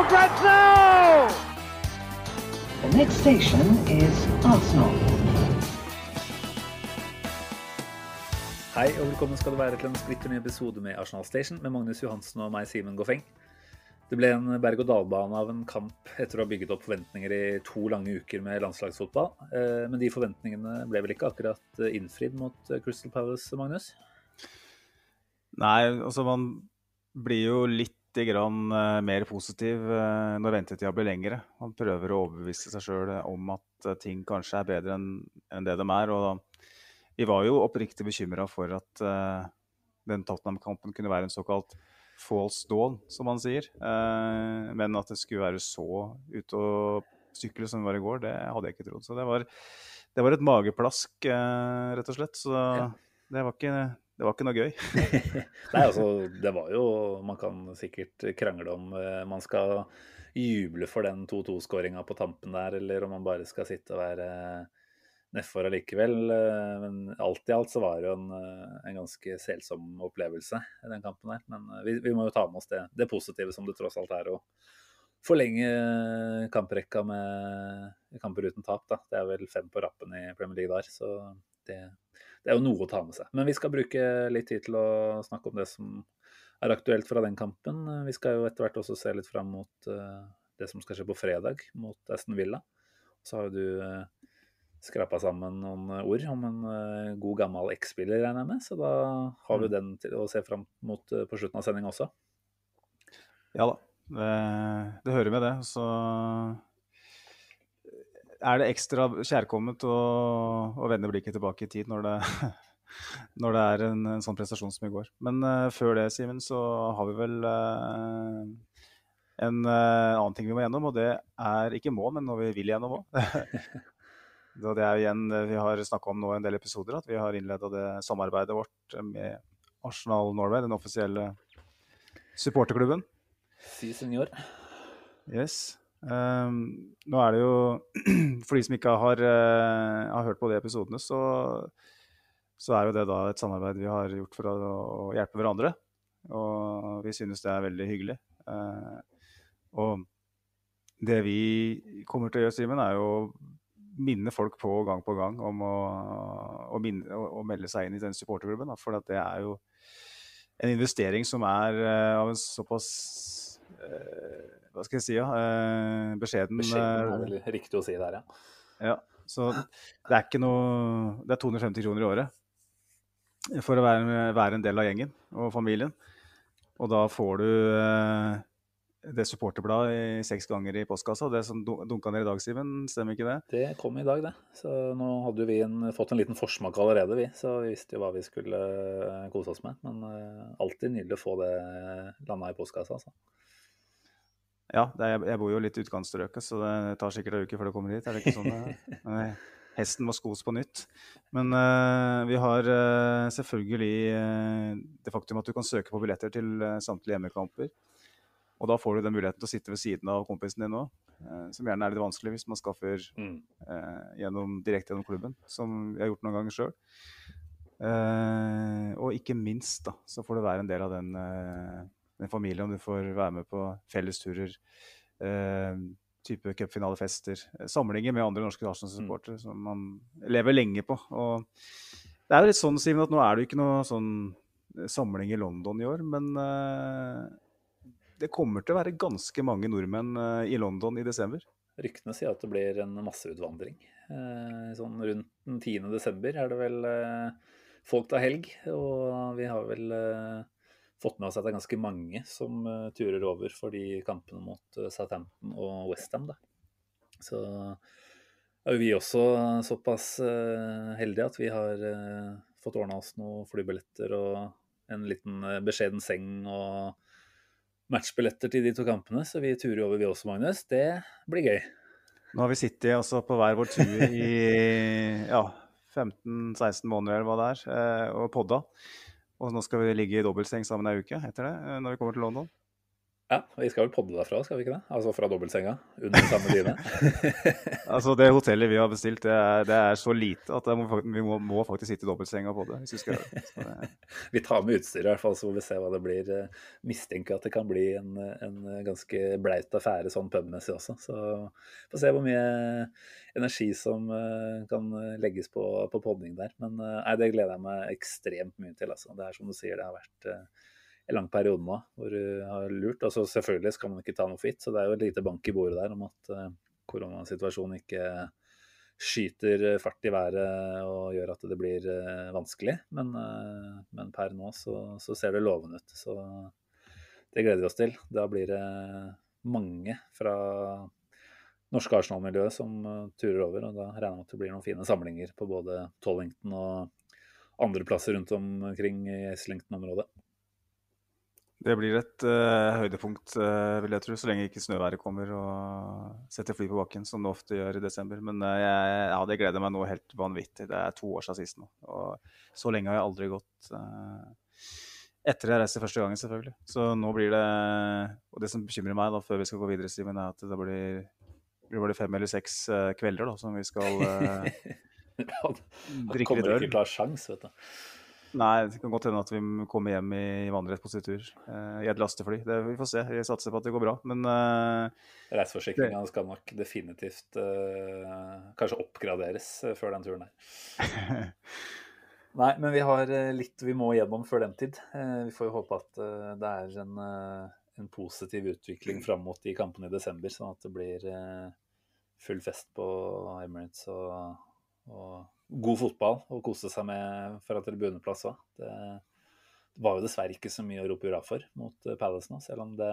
for grabs now! The next station is Arsenal. Hei og velkommen skal du være til en splitter ny episode med Arsenal Station med Magnus Johansen og meg, Simen Goffeng. Det ble en berg-og-dal-bane av en kamp etter å ha bygget opp forventninger i to lange uker med landslagsfotball. Eh, Men de forventningene ble vel ikke akkurat eh, innfridd mot eh, Crystal Palace, Magnus? Nei, altså man blir jo litt mer positiv eh, når ventetida blir lengre. Man prøver å overbevise seg sjøl om at eh, ting kanskje er bedre enn det de er. Og vi var jo oppriktig bekymra for at eh, den Tottenham-kampen kunne være en såkalt false dawn, som man sier. Eh, men at det skulle være så ute å sykle som det var i går, det hadde jeg ikke trodd. Så det var, det var et mageplask, eh, rett og slett. Så det var ikke, det var ikke noe gøy. Nei, altså, det var jo Man kan sikkert krangle om eh, man skal juble for den 2-2-skåringa på tampen der, eller om man bare skal sitte og være nedfor allikevel. eh, Men alt i alt så var det jo en, eh, en ganske selsom opplevelse i den kampen der. Men eh, vi, vi må jo ta med oss det, det positive som det tross alt er å forlenge kamprekka med kamper uten tap. da. Det er vel fem på rappen i Premier League der, så det, det er jo noe å ta med seg. Men vi skal bruke litt tid til å snakke om det som er aktuelt fra den kampen. Vi skal jo etter hvert også se litt fram mot eh, det som skal skje på fredag, mot Aston Villa. Så har jo du uh, skrapa sammen noen ord om en eh, god gammel X-spiller, regner jeg med. Så da har vi den til å se fram mot eh, på slutten av sendinga også. Ja da, det, det hører med det. Så er det ekstra kjærkomment å, å vende blikket tilbake i tid når det, når det er en, en sånn prestasjon som i går. Men uh, før det, Simen, så har vi vel uh, en uh, annen ting vi må gjennom, og det er ikke må, men noe vi vil gjennom òg. Det er igjen vi har snakka om nå i en del episoder, at vi har innleda det samarbeidet vårt med Arsenal Norway, den offisielle supporterklubben. Si senior. Yes. Ehm, nå er det jo For de som ikke har, uh, har hørt på de episodene, så, så er jo det da et samarbeid vi har gjort for å, å hjelpe hverandre. Og vi synes det er veldig hyggelig. Uh, og det vi kommer til å gjøre, Simen, er jo minne folk på gang på gang om å, å, minne, å, melde seg inn i den supporterklubben. For det er jo en investering som er uh, av en såpass hva skal jeg si, ja, eh, beskjeden Beskjeden er eh, riktig å si der, ja. ja, så det er ikke noe Det er 250 kroner i året for å være, være en del av gjengen og familien. Og da får du eh, det supporterbladet i seks ganger i postkassa. Det som dun- dunka ned i dag, Simen, stemmer ikke det? Det kom i dag, det. Så nå hadde vi en, fått en liten forsmak allerede, vi. Så vi visste jo hva vi skulle eh, kose oss med. Men eh, alltid nydelig å få det landa i postkassa, altså. Ja, det er, jeg bor jo litt i utkantstrøket, så det tar sikkert en uke før det kommer hit. Er det ikke sånn? det er? Hesten må skos på nytt. Men uh, vi har uh, selvfølgelig uh, det faktum at du kan søke på billetter til samtlige hjemmekamper. Og da får du den muligheten til å sitte ved siden av kompisen din òg, som gjerne er litt vanskelig hvis man skaffer Mm. gjennom, direkte gjennom klubben, som jeg har gjort noen ganger sjøl. Og ikke minst da, så får du være en del av den, eh, familien, om Du får være med på fellesturer, eh, type cupfinalefester, eh, samlinger med andre norske Arsenal-supportere som man lever lenge på. Og det er jo litt sånn, Simen, at nå er det jo ikke noe sånn eh, samling i London i år, men eh, det kommer til å være ganske mange nordmenn eh, i London i desember. Ryktene sier at det blir en masseutvandring. Eh, sånn rundt den 10. desember er det vel folk tar helg. Og vi har vel fått med oss at det er ganske mange som eh, turer over for de kampene mot eh, Southampton og Westham. Så er vi også såpass eh, heldige at vi har fått ordna oss noen flybilletter og en liten beskjeden seng og matchbilletter til de to kampene, så vi turer over, vi også, Magnus. Det blir gøy. Nå har vi sittet også på hver vår tur i ja, 15-16 måneder eller hva det er, og podda. Og nå skal vi ligge i dobbeltseng sammen ei uke etter det, eh, når vi kommer til London. Ja, vi skal vel podde derfra, skal vi ikke det? Altså fra dobbeltsenga, under samme dyne. altså Det hotellet vi har bestilt, det er, det er så lite at må, vi må, må, faktisk sitte i dobbeltsenga på det. hvis Vi skal det. vi tar med utstyr i hvert fall, så får vi se hva det blir. Mistenker at det kan bli en, en ganske blaut affære sånn pubmessig også. Så får se hvor mye energi som eh, kan legges på, på podding der. Men eh, nei, det gleder jeg meg ekstremt mye til. altså. Det er som du sier, det har vært eh, en lang periode nå hvor du har lurt. Altså, selvfølgelig skal man ikke ta noe for gitt, så det er jo et lite bank i bordet der om at koronasituasjonen ikke skyter fart i været og gjør at det blir vanskelig. Men, men, per nå så, så, ser det lovende ut. Så det gleder vi oss til. Da blir det mange fra norske Arsenal-miljøet som turer over. Og da regner jeg med at det blir noen fine samlinger på både Tollington og andre plasser rundt omkring i Islington-området. Det blir et uh, høydepunkt, uh, vil jeg tro, så lenge ikke snøværet kommer og setter fly på bakken, som det ofte gjør i desember. Men uh, jeg, ja, det gleder meg nå helt vanvittig. Det er to år siden sist nå. Og så lenge har jeg aldri gått etter jeg reiste første gangen, selvfølgelig. Så nå blir det Og det som bekymrer meg da, før vi skal gå videre, Simen, er at det blir, blir det fem eller seks kvelder da, som vi skal drikke litt øl. Kommer ikke til å ha sjans, vet du. Nei, det kan godt hende at vi kommer hjem i vannrett på tur uh, i et lastefly. Det, vi får se. Jeg satser på at det går bra, men uh, Reiseforsikringa skal nok definitivt uh, kanskje oppgraderes før den turen her. Nei, men vi har litt vi må gjennom før den tid. Uh, vi får jo håpe at det er en, en, positiv utvikling fram mot de kampene i desember, sånn at det blir full fest på Emirates og, og god fotball å kose seg med fra tribuneplass òg. Det, det var jo dessverre ikke så mye å rope hurra for mot eh, Palace nå, selv om det,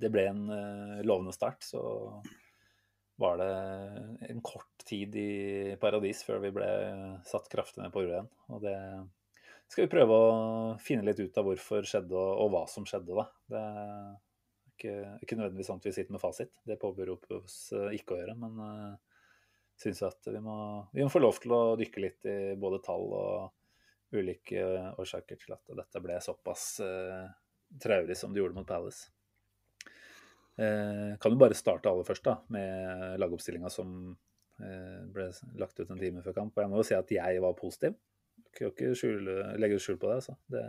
det ble en uh, lovende start. Så var det en kort tid i paradis før vi ble satt kraftig ned på jorda igjen. Og det skal vi prøve å finne litt ut av hvorfor skjedde, og, og hva som skjedde, da. Det er ikke, ikke nødvendigvis sånn at vi sitter med fasit. Det påberoper oss uh, ikke å gjøre. men uh, syns at vi må, vi må, få lov til å dykke litt i både tall og ulike årsaker til at dette ble såpass uh, traurig som det gjorde mot Palace. Eh, kan jo bare starte aller først da, med lagoppstillinga som eh, ble lagt ut en time før kamp. Og jeg må jo si at jeg var positiv. Kan ikke skjule, legge skjul på det. Altså. Det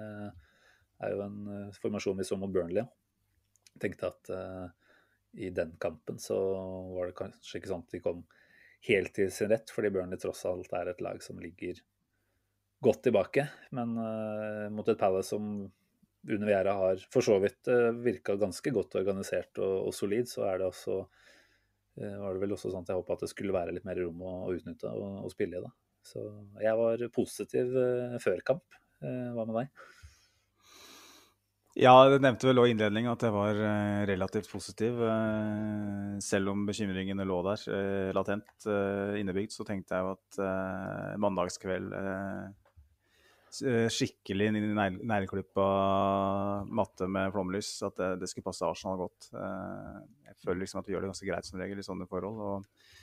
er jo en uh, formasjon vi så mot Burnley. Tenkte at uh, i den kampen så var det kanskje ikke sånn at de kom helt til sin rett, fordi Burnley tross alt er et lag som ligger godt tilbake. Men uh, mot et Palace som under Viera har for så vidt uh, eh, virka ganske godt organisert og, og, solid, så er det også uh, var det vel også sånn at jeg håpa at det skulle være litt mer rom å, å utnytte og, og, spille i. da. Så jeg var positiv uh, før kamp. hva med deg? Ja, det nevnte vel òg i innledningen at jeg var uh, relativt positiv. Selv om bekymringene lå der latent innebygd, så tenkte jeg jo at mandagskveld Skikkelig negleklippa matte med flomlys, at det, skulle passe Arsenal godt. jeg føler liksom at vi gjør det ganske greit som regel i sånne forhold. og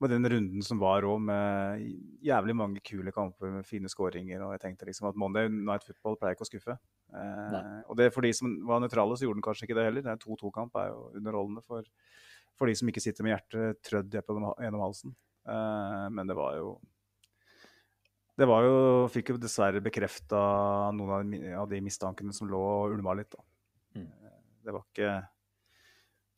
med den runden som var òg, med jævlig mange kule kamper med fine skåringer. Og jeg tenkte liksom at Monday Night Football pleier ikke å skuffe. Eh, og det for de som var nøytrale, så gjorde den kanskje ikke det heller. 2-2-kamp er jo underholdende for, for, de som ikke sitter med hjertet trødd gjennom halsen. Eh, men det var jo Det var jo Fikk jo dessverre bekrefta noen av, av, de mistankene som lå og ulma litt, da. Mm. Eh, det var ikke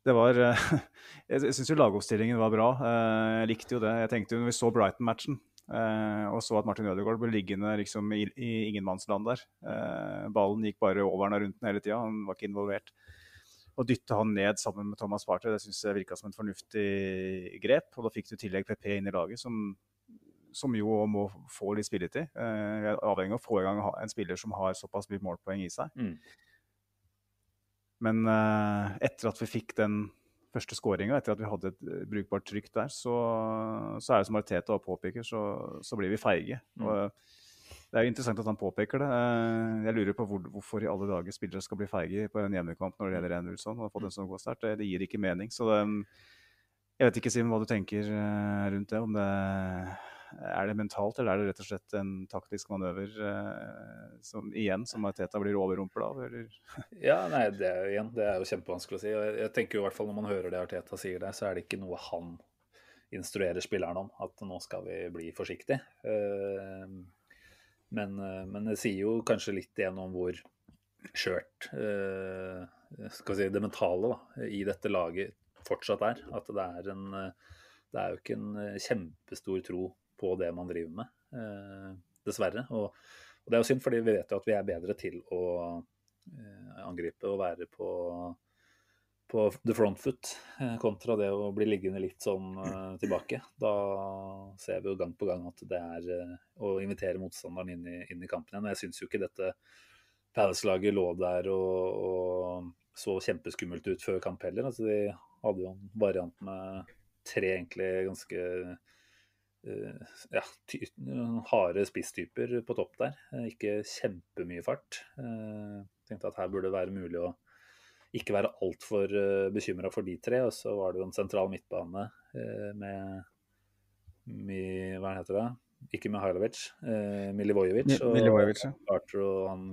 det var Jeg syns jo lagoppstillingen var bra. Eh, jeg likte jo det. Jeg tenkte jo når vi så Brighton-matchen eh, og så at Martin Ødegaard ble liggende liksom i, i ingenmannsland der. Eh, ballen gikk bare over han og rundt den hele tida, han var ikke involvert. Å dytte han ned sammen med Thomas Party, det syns jeg virka som en fornuftig grep. Og da fikk du i tillegg PP inn i laget, som, som jo må få litt spilletid. Vi er avhengig av å få i gang en spiller som har såpass mye målpoeng i seg. Mm. Men uh, etter at vi fikk den første skåringa, etter at vi hadde et uh, brukbart trykk der, så, så, er det som Arteta påpeker, så, så blir vi feige. Mm. Og, Det er jo interessant at han påpeker det. Eh, Jeg lurer på hvor, hvorfor i alle dager spillere skal bli feige på en hjemmekamp når det gjelder 1-0 sånn, og få den som går sterkt. Det, det gir ikke mening. Så det, jeg vet ikke, Simen, hva du tenker eh, rundt det. Om det er det mentalt, eller er det rett og slett en taktisk manøver eh, som igjen, som Teta blir overrumpla av? Eller? Ja, nei, det er, jo- igjen, det er jo kjempevanskelig å si. jeg, jeg tenker jo i hvert fall Når man hører det Arteta sier der, så er det ikke noe han instruerer spilleren om. At nå skal vi bli forsiktige. Eh, men, eh, men det sier jo kanskje litt igjen om hvor skjørt eh, si, det mentale da, i dette laget fortsatt er. At det er en eh, Det er jo ikke en eh, kjempestor tro på det man driver med, eh, dessverre. Og, og det er jo synd, fordi vi vet jo at vi er bedre til å eh, angripe og være på, på the front foot, eh, kontra det å bli liggende litt sånn eh, tilbake. Da ser vi jo gang på gang at det er eh, å invitere motstanderen inn i, inn i kampen igjen. Og Jeg syns jo ikke dette Palace-laget lå der og, og så kjempeskummelt ut før kamp heller. Altså, de hadde jo en variant med tre egentlig ganske ja, ty harde spisstyper på topp der. Eh, Ikke kjempemye fart. Eh, tenkte at her burde det være mulig å ikke være altfor bekymra for de tre. Og så var det jo en sentral midtbane eh, med Mi, Hva heter det? Ikke Mihailovic, eh, Milivojevic. Og Milivojevic, ja. Carter og han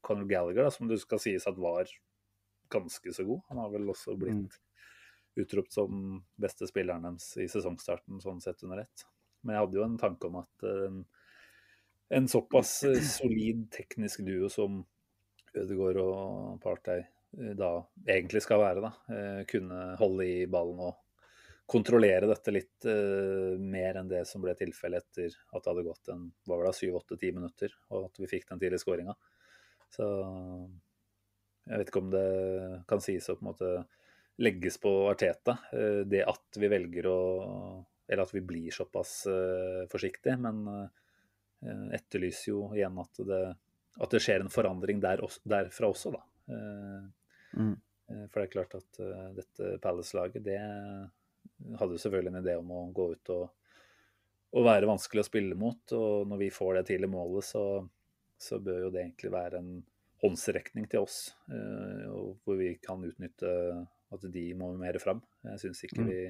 Conor Gallagher, da, som det skal sies at var ganske så god. Han har vel også blitt Mm. utropt som beste spilleren deres i sesongstarten, sånn sett under ett. Men jeg hadde jo en tanke om at eh, en, en såpass eh, solid teknisk duo som Ødegaard og Partey eh, da egentlig skal være, da, kunne holde i ballen og kontrollere dette litt uh, mer enn det som ble tilfellet etter at det hadde gått en var det, syv-åtte-ti minutter, og at vi fikk den tidlige skåringa. Så jeg vet ikke om det kan sies å på en måte legges på Arteta, uh, det at vi velger å Eller at vi blir såpass uh, forsiktige, men uh, etterlyser jo igjen at det, at det skjer en forandring der, også- derfra også, da. Uh, Mm. For det er klart at dette Palace-laget, det hadde jo selvfølgelig en idé om å gå ut og, og være vanskelig å spille mot. Og når vi får det tidlige målet, så, så bør jo det egentlig være en håndsrekning til oss. hvor vi kan utnytte at de må mer fram. Jeg syns ikke Mm. vi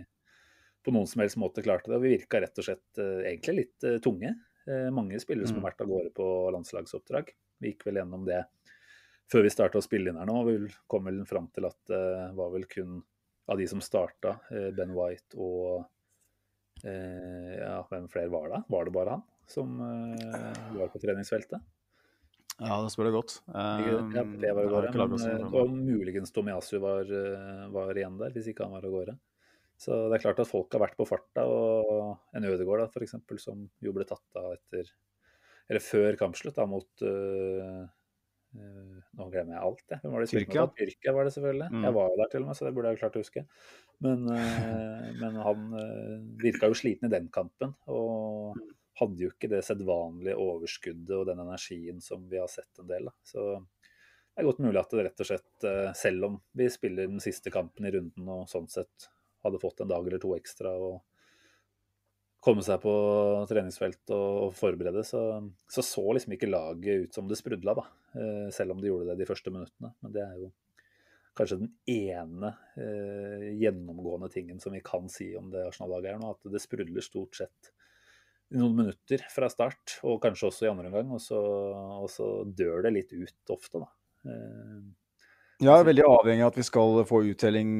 på noen som helst måte klarte det. Og vi virka rett og slett eh, egentlig litt eh, tunge. Eh, mange spillere som Mm. har vært av gårde på landslagsoppdrag. Vi gikk vel gjennom det før vi starta å spille inn her nå. Vi kom vel fram til at det var vel kun av de som starta, Ben White og ja, hvem flere var det? Var det bare han som var på treningsfeltet? Ja, det spør du godt. Um, ja, Um, det var jo av gårde, men, og muligens Tomiasu var, var igjen der, hvis ikke han var av gårde. Så det er klart at folk har vært på farta, og en Ødegaard eksempel, som jo ble tatt av etter Eller før kampslutt, da, mot eh, eh, Nå glemmer jeg alt, jeg. Hvem var det Tyrkia. Tyrkia var det selvfølgelig. Mm. Jeg var jo der til og med, så det burde jeg jo klart å huske. Men, eh, men han uh, virka jo sliten i den kampen, og hadde jo ikke det sedvanlige overskuddet og den energien som vi har sett en del. Da. Så det er godt mulig at det rett og slett, selv om vi spiller den siste kampen i runden og sånn sett hadde fått en dag eller to ekstra og komme seg på treningsfelt og, forberede, så, så så liksom ikke laget ut som det sprudla, da. Eh, selv om de gjorde det de første minuttene. Men det er jo kanskje den ene eh, gjennomgående tingen som vi kan si om det Arsenal-laget her nå, at det sprudler stort sett noen minutter fra start, og kanskje også i andre omgang, og og så dør det litt ut ofte, da. Eh, Ja, jeg er veldig avhengig av at vi skal få uttelling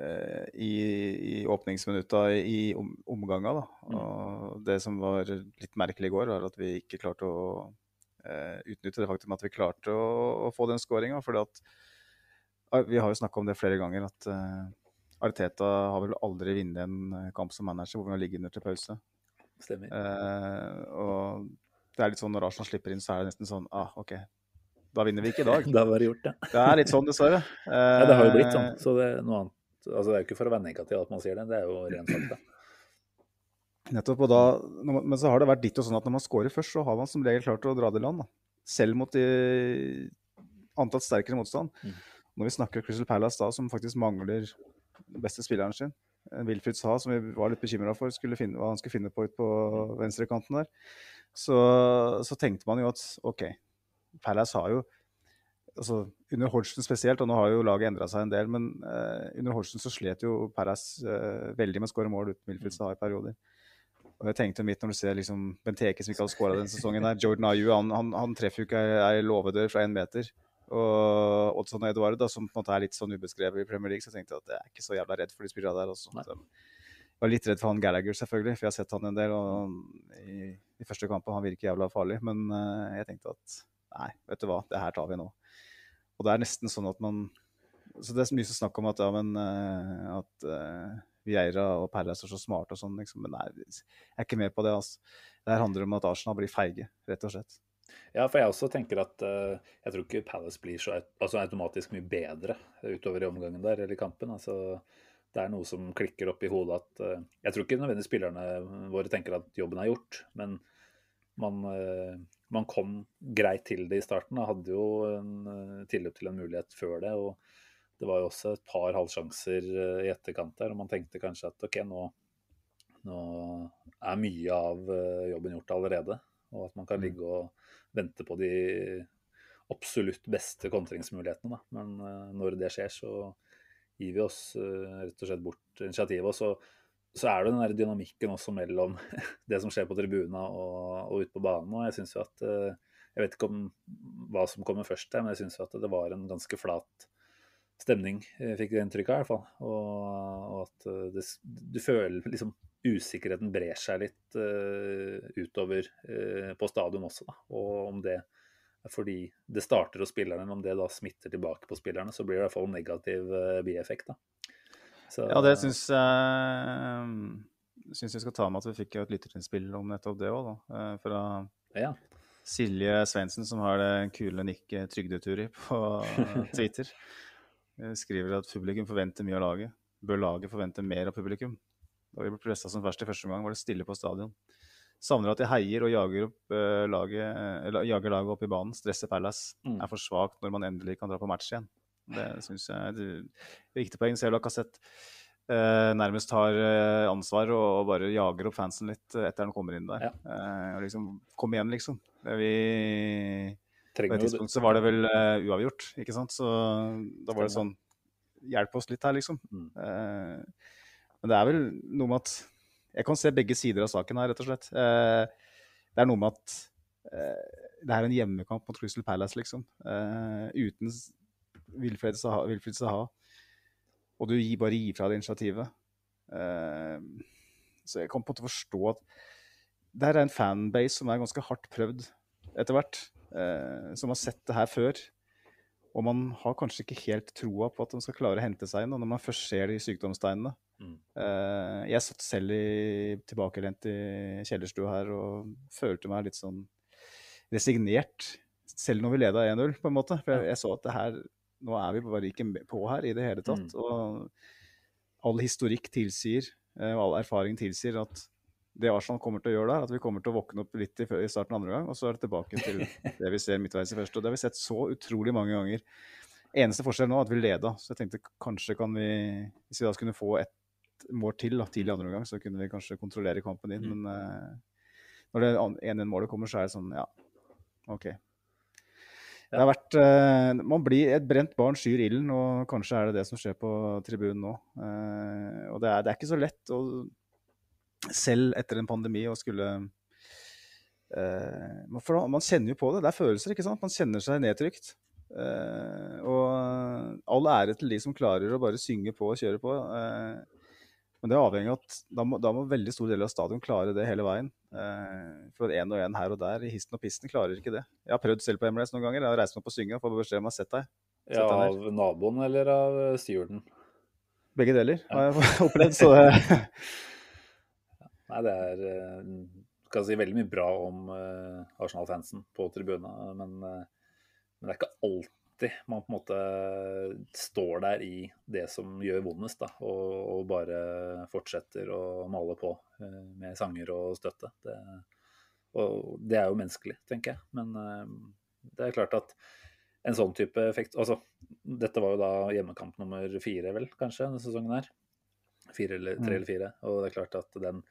eh, i, i åpningsminutta i om, omganga. Da. Mm. Og det som var litt merkelig i går, var at vi ikke klarte å eh, utnytte det faktum at vi klarte å, å få den skåringa. Vi har jo snakka om det flere ganger, at eh, Arteta har vel aldri vunnet en kamp som manager hvor vi har ligget under til pause. stemmer. Eh, og det er litt sånn når Arsenal slipper inn, så er det nesten sånn ah, OK, da vinner vi ikke i dag. Da var det gjort, ja. Det er litt sånn, dessverre. Ja, det har jo blitt sånn. Eh, Så det er noe annet. Altså, det er jo ikke for å vende negativ at man sier det, det er jo ren fakta. Nettopp. og da, Men så har det vært ditt og sånn at når man scorer først, så har man som regel klart å dra det i land. Da. Selv mot de antatt sterkere motstand. Mm. Når vi snakker Crystal Palace da, som faktisk mangler den beste spilleren sin, eh, Wilfried Sa, som vi var litt bekymra for finne, hva han skulle finne på ut på venstrekanten der. så, så tenkte man jo at OK, Palace har jo altså, Under Hodgson spesielt, og nå har jo laget endra seg en del, men uh, under Hodgson så slet jo Palace uh, veldig med å skåre mål uten Wilfred Zaha i perioder. Og jeg tenkte mitt når du ser liksom Benteke som ikke hadde skåra den sesongen her. Jordan Ayu han, han, han, treffer jo ikke ei låvedør fra én meter. Og Oddson Eduard, da, som på en måte er litt sånn ubeskrevet i Premier League, så tenkte jeg at jeg er ikke så jævla redd for de spillerne der også. Så jeg var litt redd for han Gallagher, selvfølgelig, for jeg har sett han en del. og i, i første kampen han virker jævla farlig, men uh, jeg tenkte at nei, vet du hva, det her tar vi nå. Og det er nesten sånn at man Så det er mye snakk om at, ja, men, uh, at uh, Vieira og Perez er så smarte og sånn, liksom. Men nei, jeg er ikke med på det. altså. Det her handler om at Arsenal blir feige, rett og slett. Ja, for jeg også tenker at uh, jeg tror ikke Palace blir så altså automatisk mye bedre utover i omgangen der, eller i kampen. altså det er noe som klikker opp i hodet at uh, Jeg tror ikke nødvendigvis spillerne våre tenker at jobben er gjort, men man, uh, man kom greit til det i starten. og hadde jo en uh, tilløp til en mulighet før det. og det var jo også et par halvsjanser eh, i etterkant der, og man tenkte kanskje at OK, nå, nå er mye av eh, jobben gjort allerede. Og at man kan mm. ligge og vente på de absolutt beste kontringsmulighetene. Da. Men når det skjer, så gir vi oss rett og slett bort initiativet. Og så, så, er det den der dynamikken også mellom det som skjer på tribuna og, og ute på banen. Og jeg synes jo at uh, Jeg vet ikke om hva som kommer først her, men jeg syns at det var en ganske flat stemning, jeg fikk jeg inntrykk av i hvert fall. Og, og at eh, det, du føler liksom usikkerheten brer seg litt uh, utover uh, på stadion også. Da. Og om det er fordi det starter hos spillerne, om det da smitter tilbake på spillerne, så blir det i hvert fall en negativ uh, bieffekt. da. Så, ja, det syns jeg syns vi skal ta med at vi fikk et lytterinnspill om nettopp det òg, da. Fra ja. Silje Svendsen, som har det kule nikket Trygdeturi på Twitter. Eh, skriver at publikum forventer mye av laget. Bør laget forvente mer av publikum? Da vi ble pressa som verst i første omgang, var det stille på stadion. Savner at de heier og jager, opp, laget, jager laget opp i banen. Stresser Palace. Mm. Er for svakt når man endelig kan dra på match igjen. Det syns jeg er et viktig poeng. Selv om Kassett eh, nærmest tar ansvar og, og, bare jager opp fansen litt etter han kommer inn der. Ja. og liksom Kom igjen, liksom. Vi på et tidspunkt så var det vel uh, uavgjort, ikke sant. Så da var det sånn Hjelp oss litt her, liksom. Mm. Eh, men det er vel noe med at Jeg kan se begge sider av saken her, rett og slett. Uh, det er noe med at det er en hjemmekamp mot Crystal Palace, liksom. uten Wilfred Saha, Wilfred Saha. Og du gir, bare gir fra deg initiativet. så jeg kan på en måte forstå at det her er en fanbase som er ganske hardt prøvd etter hvert Uh, som har sett det her før. Og man har kanskje ikke helt troa på at de skal klare å hente seg inn når man først ser de sykdomstegnene. Mm. Uh, jeg satt selv i, tilbakelent i kjellerstua her og følte meg litt sånn resignert, selv når vi leda 1-0, på en måte. For jeg, jeg, så at det her Nå er vi bare ikke på her i det hele tatt. Mm. Og all historikk tilsier, eh, og all erfaring tilsier at det Arsenal kommer til å gjøre der, at vi kommer til å våkne opp litt i, i starten andre gang, og så er det tilbake til det vi ser midtveis i første. Og det har vi sett så utrolig mange ganger. Eneste forskjell nå er at vi leda, så jeg tenkte kanskje kan vi Hvis vi da skulle få ett mål til da, tidlig andre gang, så kunne vi kanskje kontrollere kampen inn. Mm. Men uh, når det 1-1-målet kommer, så er det sånn Ja, OK. Det har vært uh, Man blir et brent barn skyr ilden, og kanskje er det det som skjer på tribunen nå. Uh, og det er, det er ikke så lett. å selv etter en pandemi å skulle uh, For man kjenner jo på det. Det er følelser, ikke sant? Man kjenner seg nedtrykt. Og all ære til de som klarer å bare synge på og kjøre på. Uh, men det er avhengig av at da må, da må veldig stor del av stadion klare det hele veien. for at én og én her og der i histen og pisten klarer ikke det. Jeg har prøvd selv på MLS noen ganger. Jeg har reist meg opp og synge og fått beskjed om å ha sett deg. Sett ja, av naboen eller av stewarden? Begge deler har jeg opplevd. så Nei, det er eh, skal si veldig mye bra om Arsenal-fansen på tribunen, men, men, det er ikke alltid man på en måte står der i det som gjør vondest, da, og, og bare fortsetter å male på uh, med sanger og støtte. Det, og det er jo menneskelig, tenker jeg. Men det er klart at en sånn type effekt Altså, dette var jo da hjemmekamp nummer fire, vel, kanskje, denne sesongen her. Fire eller tre mm. eller fire. Og det er klart at den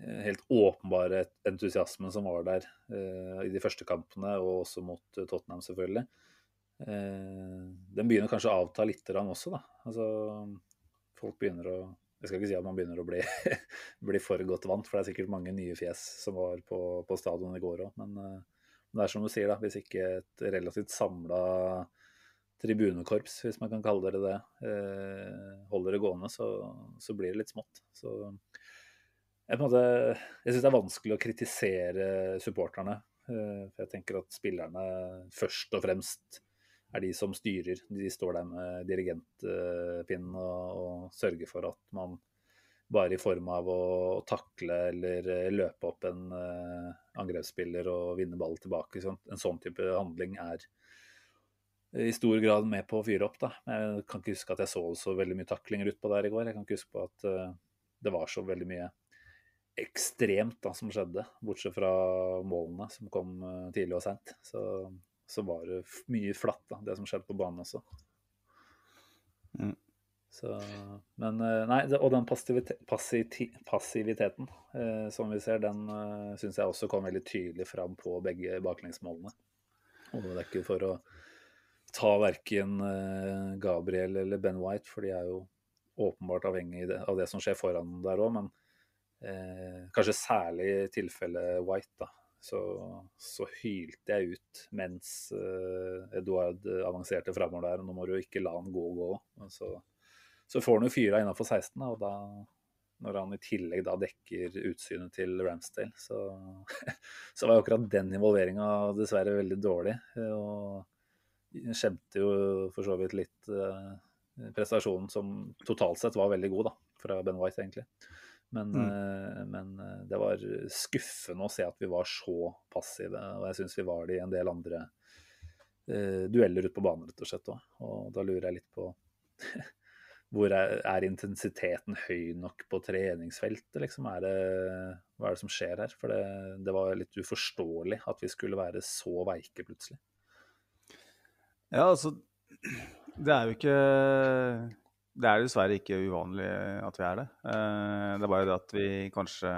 eh, helt åpenbare entusiasmen som var der eh, i de første kampene, og også mot Tottenham, selvfølgelig. Eh, den begynner kanskje å avta litt også, da. Altså, folk begynner å Jeg skal ikke si at man begynner å bli, bli for godt vant, for det er sikkert mange nye fjes som var på, på stadion i går òg. Men, men, det er som du sier, da. Hvis ikke et relativt samla tribunekorps, hvis man kan kalle det det, eh, holder det gående, så, så, blir det litt smått. Så jeg, måte, jeg syns det er vanskelig å kritisere supporterne. Eh, for jeg tenker at spillerne først og fremst er de som styrer. De står der med dirigentpinnen og, og sørger for at man bare i form av å takle eller løpe opp en uh, angrepsspiller og vinne ball tilbake. Sånn. En sånn type handling er i stor grad med på å fyre opp. Da. Jeg kan ikke huske at jeg så så veldig mye taklinger utpå der i går. Jeg kan ikke huske på at uh, det var så veldig mye ekstremt da, som skjedde, bortsett fra målene som kom tidlig og sent. Så, så, var det mye flatt, da, det som skjedde på banen også. Mm. Så, men uh, nei, og den passiviteten eh, som vi ser, den eh, syns jeg også kom veldig tydelig fram på begge baklengsmålene. Og det er ikke for å ta verken eh, Gabriel eller Ben White, for de er jo åpenbart avhengig av det som skjer foran der òg. Men eh, kanskje særlig i tilfellet White, da. Så, så, hylte jeg ut mens uh, Eduard avanserte framover der. Nå må du ikke la han gå og gå. Så, så, får han jo fyra innafor 16, da, og da når han i tillegg da dekker utsynet til Ramsdale, så, så var jo akkurat den involveringa dessverre veldig dårlig. Og skjemte jo for så vidt litt uh, prestasjonen som totalt sett var veldig god, da, fra Ben White, egentlig. Men, mm. eh, men, eh, det var skuffende å se at vi var så passive, og jeg syns vi var det i en del andre uh, dueller ute på banen, rett og slett òg. Og da lurer jeg litt på hvor er, er, intensiteten høy nok på treningsfeltet, liksom? Er det, hva er det som skjer her? For det, det var litt uforståelig at vi skulle være så veike plutselig. Ja, altså Det er jo ikke Det er dessverre ikke uvanlig at vi er det. Eh, det er bare det at vi kanskje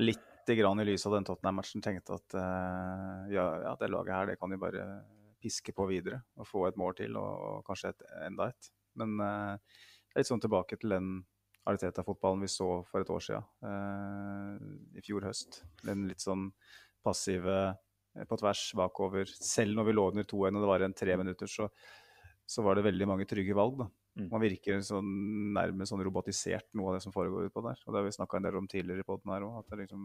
litt grann i lys av den Tottenham-matchen tenkte at eh, ja, ja, det laget her det kan vi bare piske på videre og få et mål til, og, og kanskje et, enda et. Men uh, litt sånn tilbake til den Ariteta-fotballen vi så for et år siden, uh, i fjor høst. Den litt sånn passive Eh, på tvers bakover. Selv når vi lå under 2-1 og det var en tre minutter, så, så, var det veldig mange trygge valg. da. Mm. Man virker sånn, nærmest sånn robotisert, noe av det som foregår utpå der. Og Det har vi snakka en del om tidligere i poden her òg. Liksom,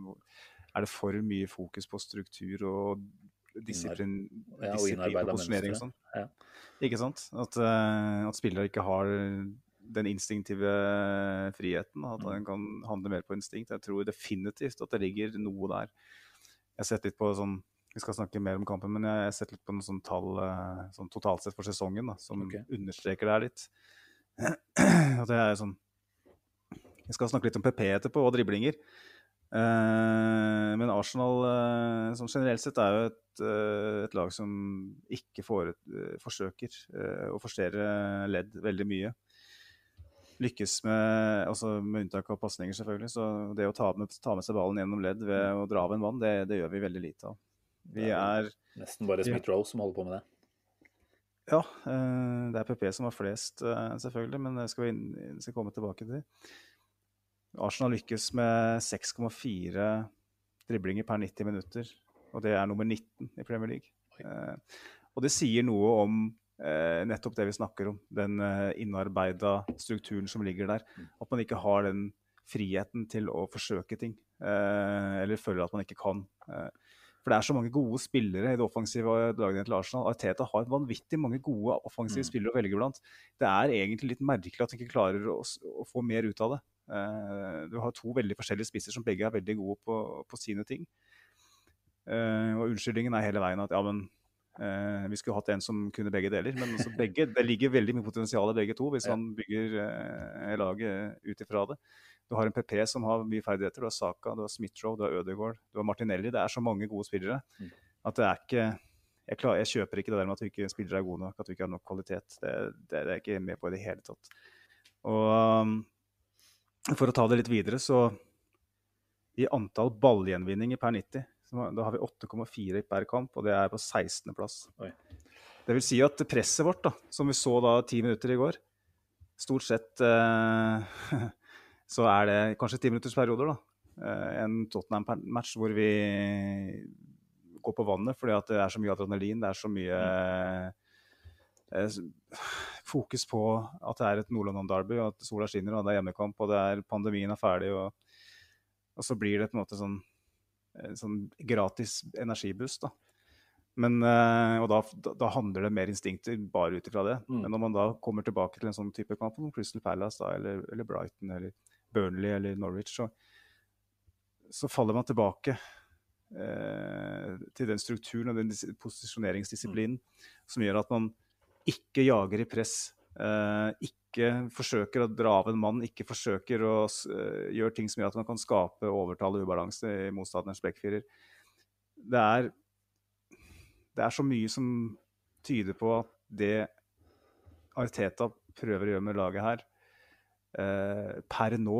er det for mye fokus på struktur og disiplin, ja, disiplin og posisjonering og sånn? Ja. Ikke sant? At, uh, at spillere ikke har den instinktive friheten. At man den kan handle mer på instinkt. Jeg tror definitivt at det ligger noe der. Jeg har sett litt på sånn vi skal snakke mer om kampen, men jeg har sett litt på noen sånne tall eh, sånn totalt sett for sesongen da, som okay. understreker det her litt. At jeg er sånn Jeg skal snakke litt om PP etterpå, og driblinger. Uh, men Arsenal uh, som generelt sett er jo et, uh, et lag som ikke får, forsøker å forstere ledd veldig mye. Lykkes med, altså med unntak av pasninger, selvfølgelig. Så det å ta med, ta med, seg ballen gjennom ledd ved å dra av en vann, det, det gjør vi veldig lite av. Vi er Nesten bare Smith-Roe som holder på med det. Ja, eh, det er PP som har flest, eh, selvfølgelig, men det skal vi inn, skal komme tilbake til. Arsenal lykkes med 6,4 driblinger per 90 minutter, og det er nummer 19 i Premier League. Eh, og det sier noe om nettopp det vi snakker om, den innarbeida strukturen som ligger der. Mm. At man ikke har den friheten til å forsøke ting, eller føler at man ikke kan. For det er så mange gode spillere i det offensive lagene til Arsenal. Arteta har vanvittig mange gode offensive mm. spillere å velge blant. Det er egentlig litt merkelig at de ikke klarer å, å få mer ut av det. Uh, du har to veldig forskjellige spisser som begge er veldig gode på, på sine ting. Uh, og unnskyldningen er hele veien at ja, men uh, vi skulle hatt en som kunne begge deler. Men altså begge, det ligger veldig mye potensial i begge to, hvis man bygger laget ut ifra det. Du har en PP som har mye ferdigheter. Du har Saka, du har Smith-Roe, du har Ødegaard, du har Martinelli. Det er så mange gode spillere mm. at det er ikke jeg, klarer, jeg, kjøper ikke det der med at vi ikke spillere er gode nok, at vi ikke har nok kvalitet. Det, det, er jeg ikke med på i det hele tatt. Og um, for å ta det litt videre, så i antall ballgjenvinninger per 90. Da har vi 8,4 per kamp, og det er på 16.-plass. Det vil si at presset vårt, da, som vi så da ti minutter i går, stort sett eh, så er det kanskje ti minutters da. Eh, en Tottenham-match hvor vi går på vannet fordi at det er så mye adrenalin, det er så mye eh, fokus på at det er et Nord-London-derby, og at sola skinner, og det er hjemmekamp, og det er, pandemien er ferdig. Og, og, så blir det på en måte sånn, sånn gratis energibuss. da. Men, og da, da, handler det mer instinkter bare ut ifra det. Mm. Men når man da kommer tilbake til en sånn type kamp som Crystal Palace da, eller, eller, Brighton eller Burnley eller Norwich, så, så faller man tilbake eh, til den strukturen og den posisjoneringsdisiplinen mm. som gjør at man ikke jager i press, eh, ikke forsøker å dra av en mann, ikke forsøker å eh, gjøre ting som gjør at man kan skape overtall og ubalanse i motstanderens backfirer. Det er, det er så mye som tyder på at det Arteta prøver å gjøre med laget her, per nå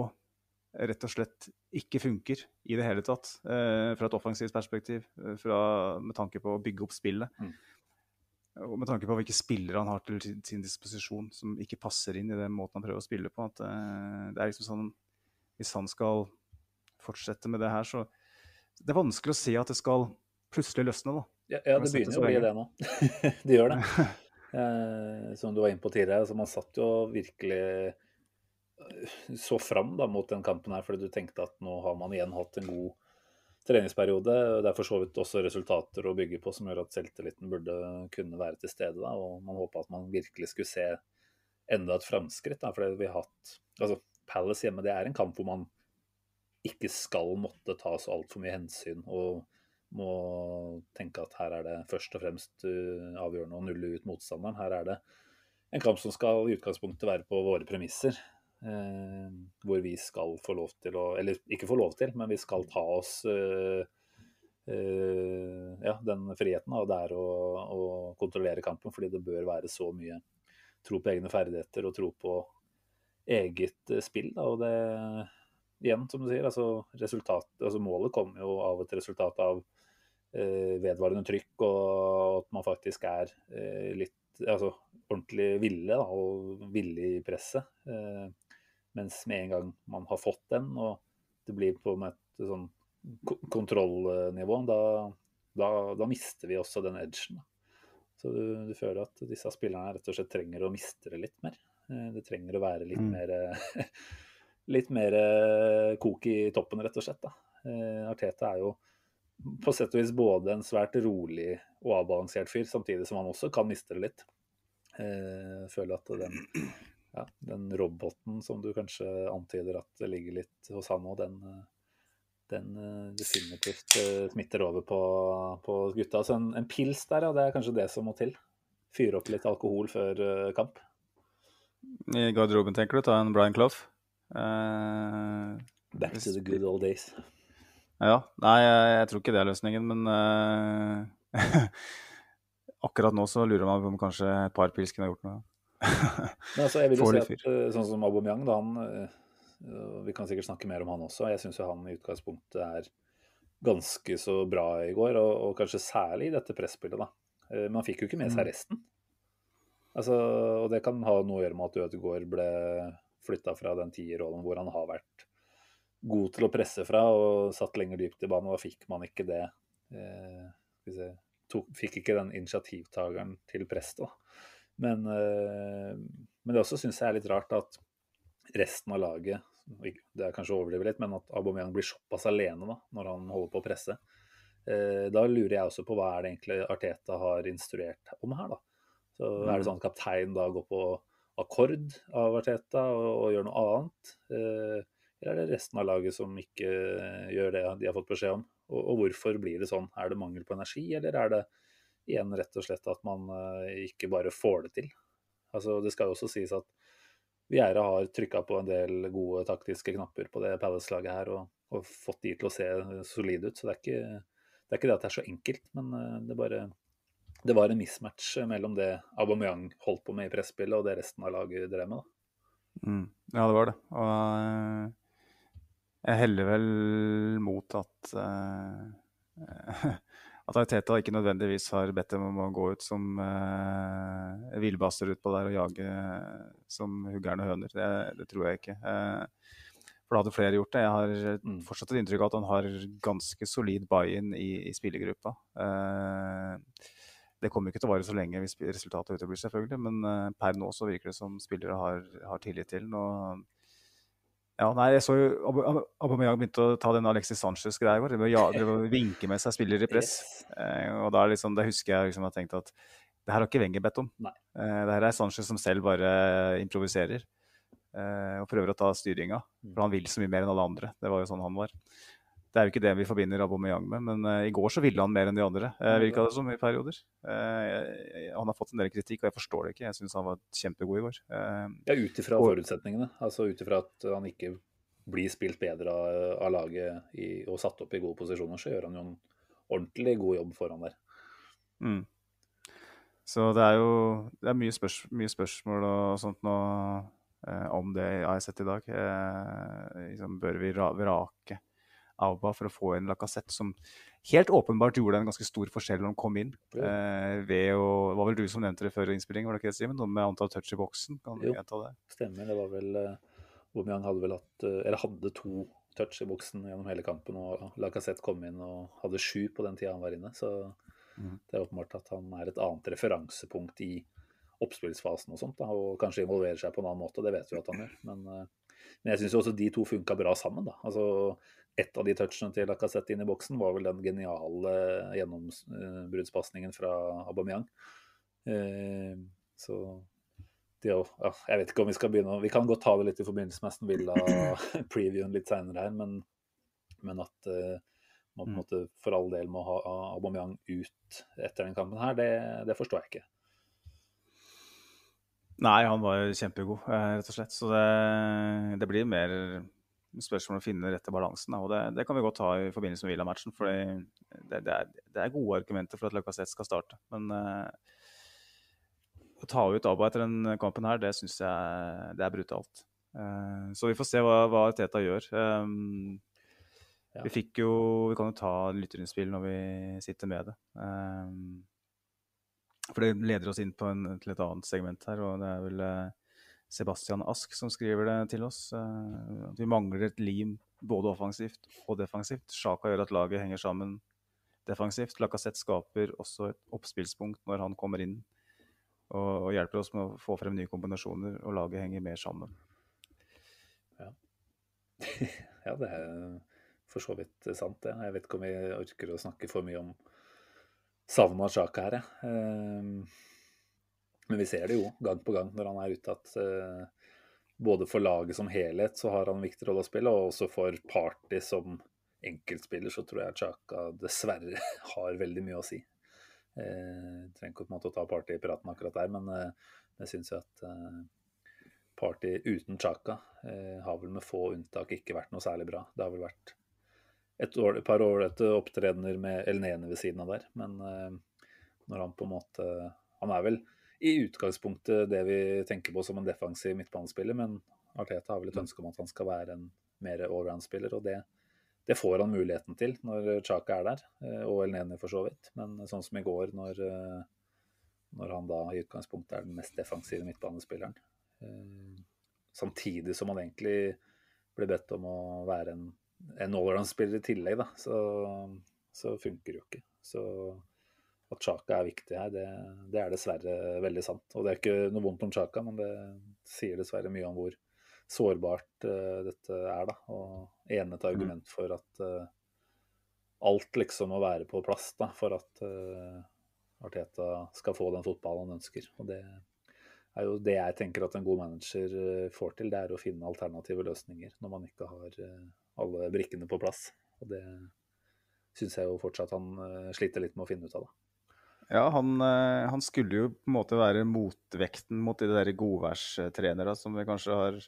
rett og slett ikke funker i det hele tatt. Uh, fra et offensivt perspektiv, fra, med tanke på å bygge opp spillet. Mm. Og med tanke på hvilke spillere han har til sin disposisjon som ikke passer inn i den måten han prøver å spille på. at det er liksom sånn, Hvis han skal fortsette med det her, så Det er vanskelig å se at det skal plutselig løsne. da. Ja, ja det begynner jo å bli det nå. det gjør det. Eh, som du var inne på tidligere, altså man satt jo virkelig eh, så fram da, mot den kampen her, fordi du tenkte at nå har man igjen hatt en god treningsperiode. Det er for så vidt også resultater å bygge på som gjør at selvtilliten burde kunne være til stede. Da, og man håpa at man virkelig skulle se enda et framskritt. fordi vi har hatt altså Palace hjemme det er en kamp hvor man ikke skal måtte ta så altfor mye hensyn. og må tenke at her er det først og fremst uh, avgjørende å nulle ut motstanderen. Her er det en kamp som skal i utgangspunktet være på våre premisser. Eh, hvor vi skal få lov til å Eller ikke få lov til, men vi skal ta oss eh, eh, ja, den friheten av det er å, å, kontrollere kampen, fordi det bør være så mye tro på egne ferdigheter og tro på eget spill. Da, og det igjen, som du sier, altså, altså målet kommer jo av et resultat av eh, vedvarende trykk, og at man faktisk er eh, litt altså, ordentlig ville da, og villig i presset. Eh, mens med en gang man har fått den, og det blir på et sånn kontrollnivå, da, da, da, mister vi også den edgen. Så du, du, føler at disse spillerne rett og slett trenger å miste det litt mer. Eh, det trenger å være litt mm. mer litt mer eh, kok i toppen, rett og slett. Da. Eh, Arteta er jo på sett og vis både en svært rolig og avbalansert fyr, samtidig som han også kan miste det litt. Jeg føler at den ja, den roboten som du kanskje antyder at det ligger litt hos han òg, den, den, eh, definitivt eh, smitter over på, på gutta. Så en, en, pils der, ja, det er kanskje det som må til. Fyre opp litt alkohol før kamp. I garderoben, tenker du? Ta en Brian Clough? Uh, Back to the good old days. Ja. Nei, jeg, jeg tror ikke det er løsningen, men uh, akkurat nå så lurer man på om kanskje et par pils kunne gjort noe. Altså, jeg vil jo si at eh, sånn som Aubameyang, da, han, eh, vi kan sikkert snakke mer om han også. Jeg syns jo han i utgangspunktet er ganske så bra i går, og, og kanskje særlig i dette presspillet, da. Eh, men han fikk jo ikke med seg mm. resten. Altså, og det kan ha noe å gjøre med at Ødegaard ble flytta fra den tierrollen hvor han har vært god til å presse fra og satt lenger dypt i banen, og da fikk man ikke det. Eh, fikk ikke den initiativtakeren til press, da. Men, eh, men det også syns jeg er litt rart at resten av laget Det er kanskje å overdrive litt, men at Aubameyang blir såpass alene da, når han holder på å presse. Eh, da lurer jeg også på hva er det egentlig Arteta har instruert om her, da. Så Er det mm. sånn at kapteinen da går på akkord av Arteta og, og gjør noe annet? Eh, eller er det resten av laget som ikke gjør det de har fått beskjed om? Og, og hvorfor blir det sånn? Er det mangel på energi, eller er det igjen rett og slett at man eh, ikke bare får det til. Altså, det skal jo også sies at Vieira har trykka på en del gode taktiske knapper på det Palace-laget her og, og, fått de til å se solide ut. Så det er, ikke, det er ikke det at det er så enkelt, men eh, det, bare, det var en mismatch mellom det Aubameyang holdt på med i presspillet og det resten av laget drev med. Mm. Ja, det var det. Og, eh, Jeg heller vel mot at uh, at Arteta ikke nødvendigvis har bedt dem om å gå ut som eh, villbasser utpå der og jage som huggerne høner. Det, det, tror jeg ikke. Eh, for da hadde flere gjort det. Jeg har mm. fortsatt et inntrykk av at han har ganske solid buy-in i, i, spillergruppa. Eh, det kommer ikke til å vare så lenge hvis resultatet uteblir, selvfølgelig, men eh, per nå så virker det som spillere har, har tillit til den. Ja, nei, jeg så jo Aubameyang begynte å ta den Alexis Sanchez-greia vår. Ja, vinke med seg spillere i press. Eh, og da liksom, det husker jeg liksom jeg tenkte at det her har ikke Wenger bedt om. Eh, det her er Sanchez som selv bare improviserer. Eh, og prøver å ta styringa. Mm. For han vil så mye mer enn alle andre. Det var jo sånn han var. Det er jo ikke det vi forbinder Aubameyang med, men uh, i går så ville han mer enn de andre. Uh, virka det som i perioder. Uh, han har fått en del kritikk, og jeg forstår det ikke. Jeg syns han var kjempegod i går. Ja, ut ifra forutsetningene. Altså ut ifra at han ikke blir spilt bedre av, av laget i, og satt opp i gode posisjoner, så gjør han jo en ordentlig god jobb foran der. Mm. Så det er jo det er mye, spørs, mye spørsmål og sånt nå om det jeg har sett i dag. Liksom, bør vi vrake Auba for å få inn Lacassette som helt åpenbart gjorde en ganske stor forskjell når han kom inn. Eh, ved å, det var vel du som nevnte det før innspilling, var det ikke det, Simen? Noe med antall touch i boksen? Kan jo, det? stemmer. Det var vel uh, Aubameyang hadde vel hatt uh, Eller hadde to touch i boksen gjennom hele kampen, og Lacassette kom inn og hadde sju på den tida han var inne. Så mm. det er åpenbart at han er et annet referansepunkt i oppspillsfasen og sånt, da, og kanskje involverer seg på en annen måte. Det vet vi at han gjør. Men, uh, men jeg syns også de to funka bra sammen. da. Altså, et av de touchene til Lacassette inn i boksen var vel den geniale gjennombruddspasningen fra Aubameyang. Eh, så de, ja, jeg vet ikke om vi skal begynne Vi kan godt ta det litt i forbindelse med Aston Villa-previewen litt seinere her, men, men at uh, man på en mm. måte for all del må ha Aubameyang ut etter den kampen her, det, det forstår jeg ikke. Nei, han var kjempegod, eh, rett og slett. Så det, det blir mer spørsmål om å finne den rette balansen. Og det, det, kan vi godt ta i forbindelse med Villa-matchen. For det, det, er, det, er, gode argumenter for at Lacassette skal starte. Men uh, å ta ut Abba etter den kampen her, det syns jeg det er brutalt. Uh, så vi får se hva, hva Teta gjør. Um, ja. Vi fikk jo Vi kan jo ta lytterinnspill når vi sitter med det. Um, for det leder oss inn på en, til et annet segment her, og det er vel uh, Sebastian Ask som skriver det til oss. Uh, vi mangler et lim både offensivt og defensivt. Sjaka gjør at laget henger sammen defensivt. Lacassette skaper også et oppspillspunkt når han kommer inn og, hjelper oss med å få frem nye kombinasjoner, og laget henger mer sammen. Ja, ja det er for så vidt sant, det. Jeg vet ikke om vi orker å snakke for mye om savnet av Sjaka her, jeg. Men vi ser det jo gang på gang når han er ute, at uh, både for laget som helhet så har han en viktig rolle å spille, og også for Party som enkeltspiller så tror jeg Chaka dessverre har veldig mye å si. Uh, trenger ikke på en måte å ta Party i praten akkurat der, men uh, jeg syns jo at Party uten Chaka har vel med få unntak ikke vært noe særlig bra. Det har vel vært et, år, et par ålreite opptredener med El Nene ved siden av der, men når han på en måte Han er vel i utgangspunktet det vi tenker på som en defensiv midtbanespiller, men Arteta har vel et mm. ønske om at han skal være en mer allround-spiller, og det, det, får han muligheten til når Chaka er der, eh, og Elneni for så vidt. Men sånn som i går, når, eh, når han da i utgangspunktet er den mest defensive midtbanespilleren. Eh, samtidig som han egentlig blir bedt om å være en, en allround-spiller i tillegg, da, så, så funker det jo ikke. Så at Chaka er viktig her, det, det, er dessverre veldig sant. Og det er ikke noe vondt om Chaka, men det sier dessverre mye om hvor sårbart uh, dette er. da, Og ene et argument mm. for at uh, alt liksom må være på plass da, for at uh, Arteta skal få den fotballen han ønsker. Og det er jo det jeg tenker at en god manager får til, det er å finne alternative løsninger når man ikke har alle brikkene på plass. Og det syns jeg jo fortsatt han sliter litt med å finne ut av. da. Ja, han, eh, han, skulle jo på en måte være motvekten mot de der godværstrenere som vi kanskje har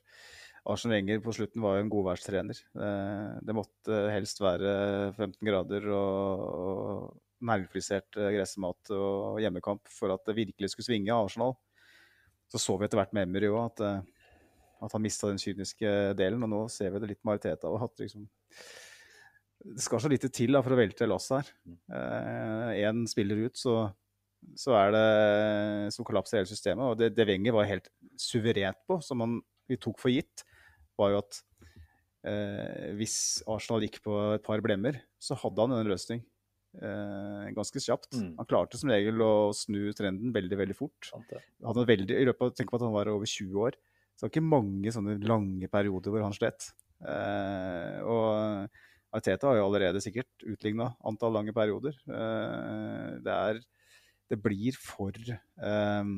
Arsen Wenger på slutten var jo en godværstrener. Eh, det måtte helst være 15 grader og, og nærmfrisert eh, gressmat og hjemmekamp for at det virkelig skulle svinge av Arsenal. Så så vi etter hvert med Emery òg at at han mista den kyniske delen. Og nå ser vi det litt med Ariteta. Og at liksom, det skal så lite til da, for å velte loss her. Én eh, spiller ut, så, så er det som kollapser hele systemet. Og det, det Wenger var helt suverent på, som han, vi tok for gitt, var jo at eh, hvis Arsenal gikk på et par blemmer, så hadde han en løsning eh, ganske kjapt. Mm. Han klarte som regel å snu trenden veldig veldig fort. Han veldig, i løpet av, Tenk på at han var over 20 år. Så det var ikke mange sånne lange perioder hvor han slet. Eh, og Arteta har jo allerede sikkert utligna antall lange perioder. Eh, det, er, det blir for um,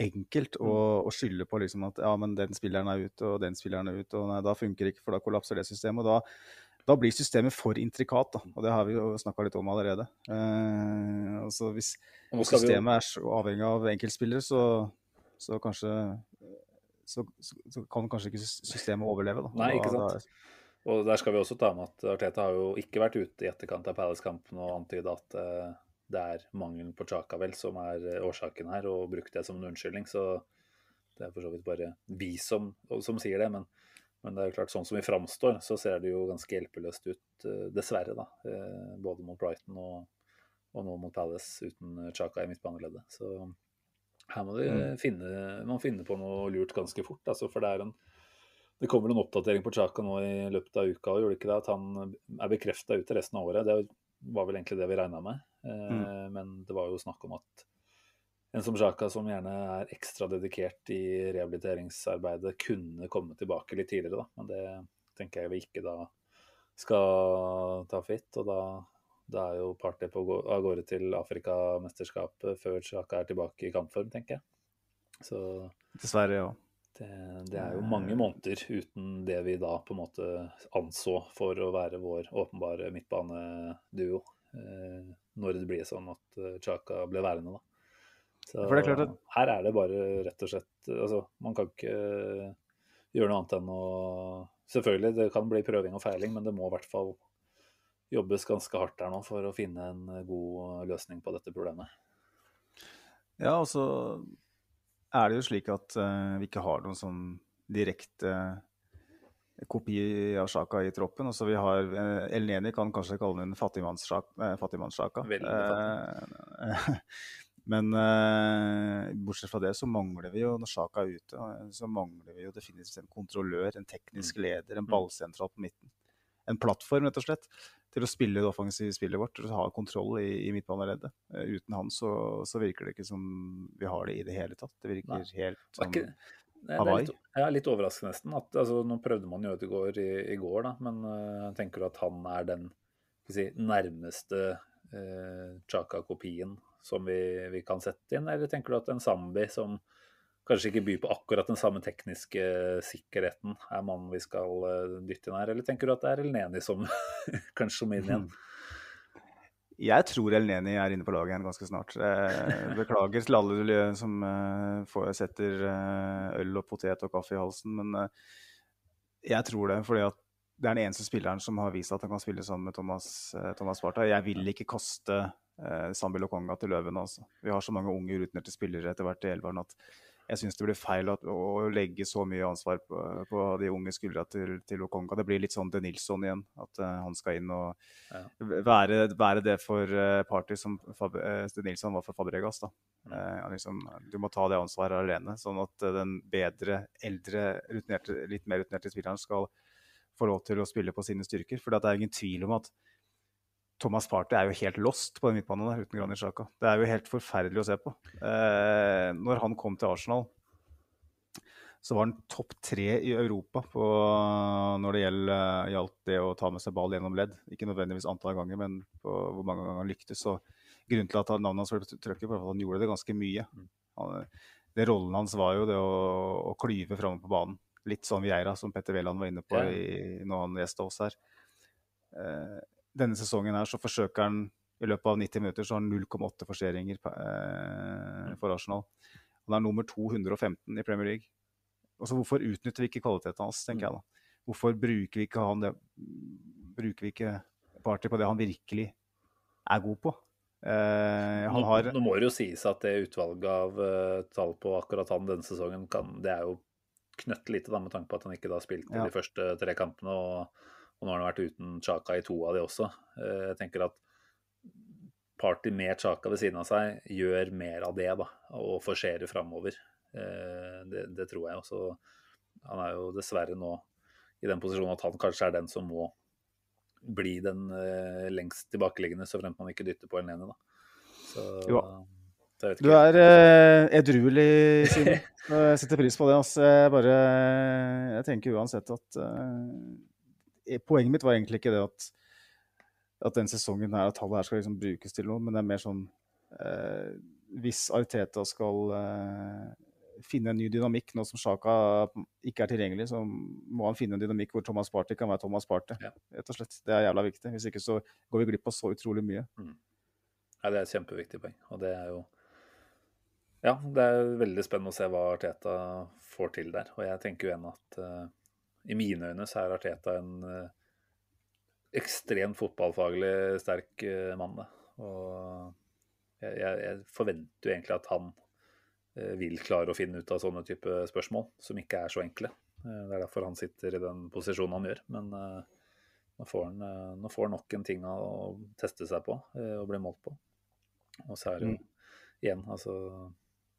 enkelt å, mm. å, skylde på liksom at ja, men den spilleren er ute, og den spilleren er ute, og nei, da funker ikke, for da kollapser det systemet. og da da blir systemet for intrikat, da. og det har vi jo snakka litt om allerede. Eh, altså hvis, systemet er så avhengig av enkeltspillere, så, så kanskje så, så, kan kanskje ikke systemet overleve. Da. Nei, ikke sant. Og der skal vi også ta med at Arteta har jo ikke vært ute i etterkant av Palace-kampen og antyda at uh, det er mangelen på Chaka vel som er årsaken her, og brukt det som en unnskyldning. Så det er for så vidt bare vi som, som sier det. men men det er jo klart, sånn som vi framstår, så ser det jo ganske hjelpeløst ut, eh, dessverre. da, eh, Både mot Brighton og, og nå mot Palace uten Chaka i midtbaneleddet. Så her må vi mm. finne, man finne på noe lurt ganske fort. altså, for det er en det kommer en oppdatering på Chaka nå i løpet av uka, gjorde ikke det at han er bekrefta ut resten av året. Det var vel egentlig det vi regna med. Eh, mm. Men det var jo snakk om at en som Chaka, som gjerne er ekstra dedikert i rehabiliteringsarbeidet, kunne komme tilbake litt tidligere. Da. Men det tenker jeg vi ikke da skal ta fitt. Og da, da, er jo Party på av gårde til Afrikamesterskapet før Chaka er tilbake i kampform, tenker jeg. Så Dessverre, ja. Det, det, er jo mange måneder uten det vi da på en måte anså for å være vår åpenbare midtbaneduo. Eh, når det blir sånn at Chaka ble værende, da. Så er klart at... her er det bare rett og slett Altså, man kan ikke gjøre noe annet enn å Selvfølgelig, det kan bli prøving og feiling, men det må i hvert fall jobbes ganske hardt der nå for å finne en god løsning på dette problemet. Ja, og så er det jo slik at uh, vi ikke har noen sånn direkte kopi av Sjaka i troppen. Altså vi har, uh, El Neni kan kanskje kalle den fattigmannssjaka. Fattigmanns uh, Men uh, bortsett fra det så mangler vi jo, når Sjaka er ute, så mangler vi jo definitivt en kontrollør, en teknisk mm. leder, en mm. ballsentral på midten. En plattform, rett og slett, til å spille det offensive spillet vårt, å ha kontroll i, i midtbaneleddet. Uh, uten han så, så, virker det ikke som vi har det i det hele tatt. Det virker Nei. helt som ikke, Hawaii. Litt, er litt overraskende nesten. At, altså, nå prøvde man jo det i, i går, da, men uh, tenker du at han er den si, nærmeste uh, Chaka-kopien som vi, vi, kan sette inn, eller tenker du at en Zambi som kanskje ikke by på akkurat den samme tekniske sikkerheten, er mannen vi skal eh, dytte inn her, eller tenker du at det er Elneni som kanskje som inn igjen? Jeg tror Elneni er inne på laget igjen ganske snart. Beklager til alle som eh, setter eh, øl og potet og kaffe i halsen, men jeg tror det. fordi at det er den eneste spilleren som har vist at han kan spille sammen med Thomas, Thomas Sparta. Jeg vil ikke kaste eh, Sambi Lokonga til Løvene. Altså. Vi har så mange unge urutinerte spillere etter hvert i elveren at jeg syns det blir feil at, å legge så mye ansvar på, på de unge skuldra til, til Okonga. Det blir litt sånn De Nilsson igjen, at uh, han skal inn og ja. være, være, det for uh, Party som Fab uh, Nilsson var for Fabregas. da. Mm. Liksom, du må ta det ansvaret alene, sånn at den bedre, eldre, rutinerte, litt mer rutinerte spilleren skal få lov til å spille på sine styrker. For det er ingen tvil om at Thomas Party er jo helt lost på den midtbanen der uten Granit Xhaka. Det er jo helt forferdelig å se på. Eh, når han kom til Arsenal, så var han topp tre i Europa på, når det gjelder, gjaldt det å ta med seg ball gjennom ledd. Ikke nødvendigvis antall ganger, men på hvor mange ganger han lyktes. Så grunnen til at navnet hans ble trøkket, var at han gjorde det ganske mye. Han, det Rollen hans var jo det å, å klyve framme på banen. Litt sånn Vieira, som Petter Wæland var inne på i, når han gjesta oss her. Eh, denne sesongen her så forsøker han i løpet av 90 minutter så har han 0,8 forseringer eh, for Arsenal. Han er nummer 215 i Premier League. Altså, hvorfor utnytter vi ikke kvaliteten hans, tenker jeg da. Hvorfor bruker vi ikke han det Bruker vi ikke Party på det han virkelig er god på? Eh, nå, har... nå, må det jo sies at det utvalget av uh, tall på akkurat han denne sesongen, kan, det er jo knøttlite, da, med tanke på at han ikke da spilte Ja. de første tre kampene. Og, og nå har han vært uten Chaka i to av de også. Eh, Jeg tenker at Party med Chaka ved siden av seg gjør mer av det, da, og forserer framover. Eh, Det, det tror jeg også. Han er jo dessverre nå i den posisjonen at han kanskje er den som må bli den eh, lengst tilbakeliggende, så fremt man ikke dytter på en ene, da. Så, Jo. Du er eh, edruelig, Simen. Jeg setter pris på det. Altså. Jeg bare Jeg tenker uansett at eh, Poenget mitt var egentlig ikke det at at den sesongen her, at tallet her skal liksom brukes til noe, men det er mer sånn eh, Hvis Arteta skal eh, finne en ny dynamikk nå som Sjaka ikke er tilgjengelig, så må han finne en dynamikk hvor Thomas Party kan være Thomas Party. Ja. Rett og slett. Det er jævla viktig. Hvis ikke så går vi glipp av så utrolig mye. Ja, det er et kjempeviktig poeng. Og det er jo Ja, det er veldig spennende å se hva Arteta får til der. Og jeg tenker jo igjen at eh, i mine øyne så er Arteta en eh, ekstremt fotballfaglig sterk uh, mann. da. Og jeg, jeg, forventer jo egentlig at han eh, vil klare å finne ut av sånne type spørsmål, som ikke er så enkle. Eh, det er derfor han sitter i den posisjonen han gjør. Men eh, nå får han, eh, nå får han nok en ting å teste seg på eh, og bli målt på. Og så er det jo igjen, altså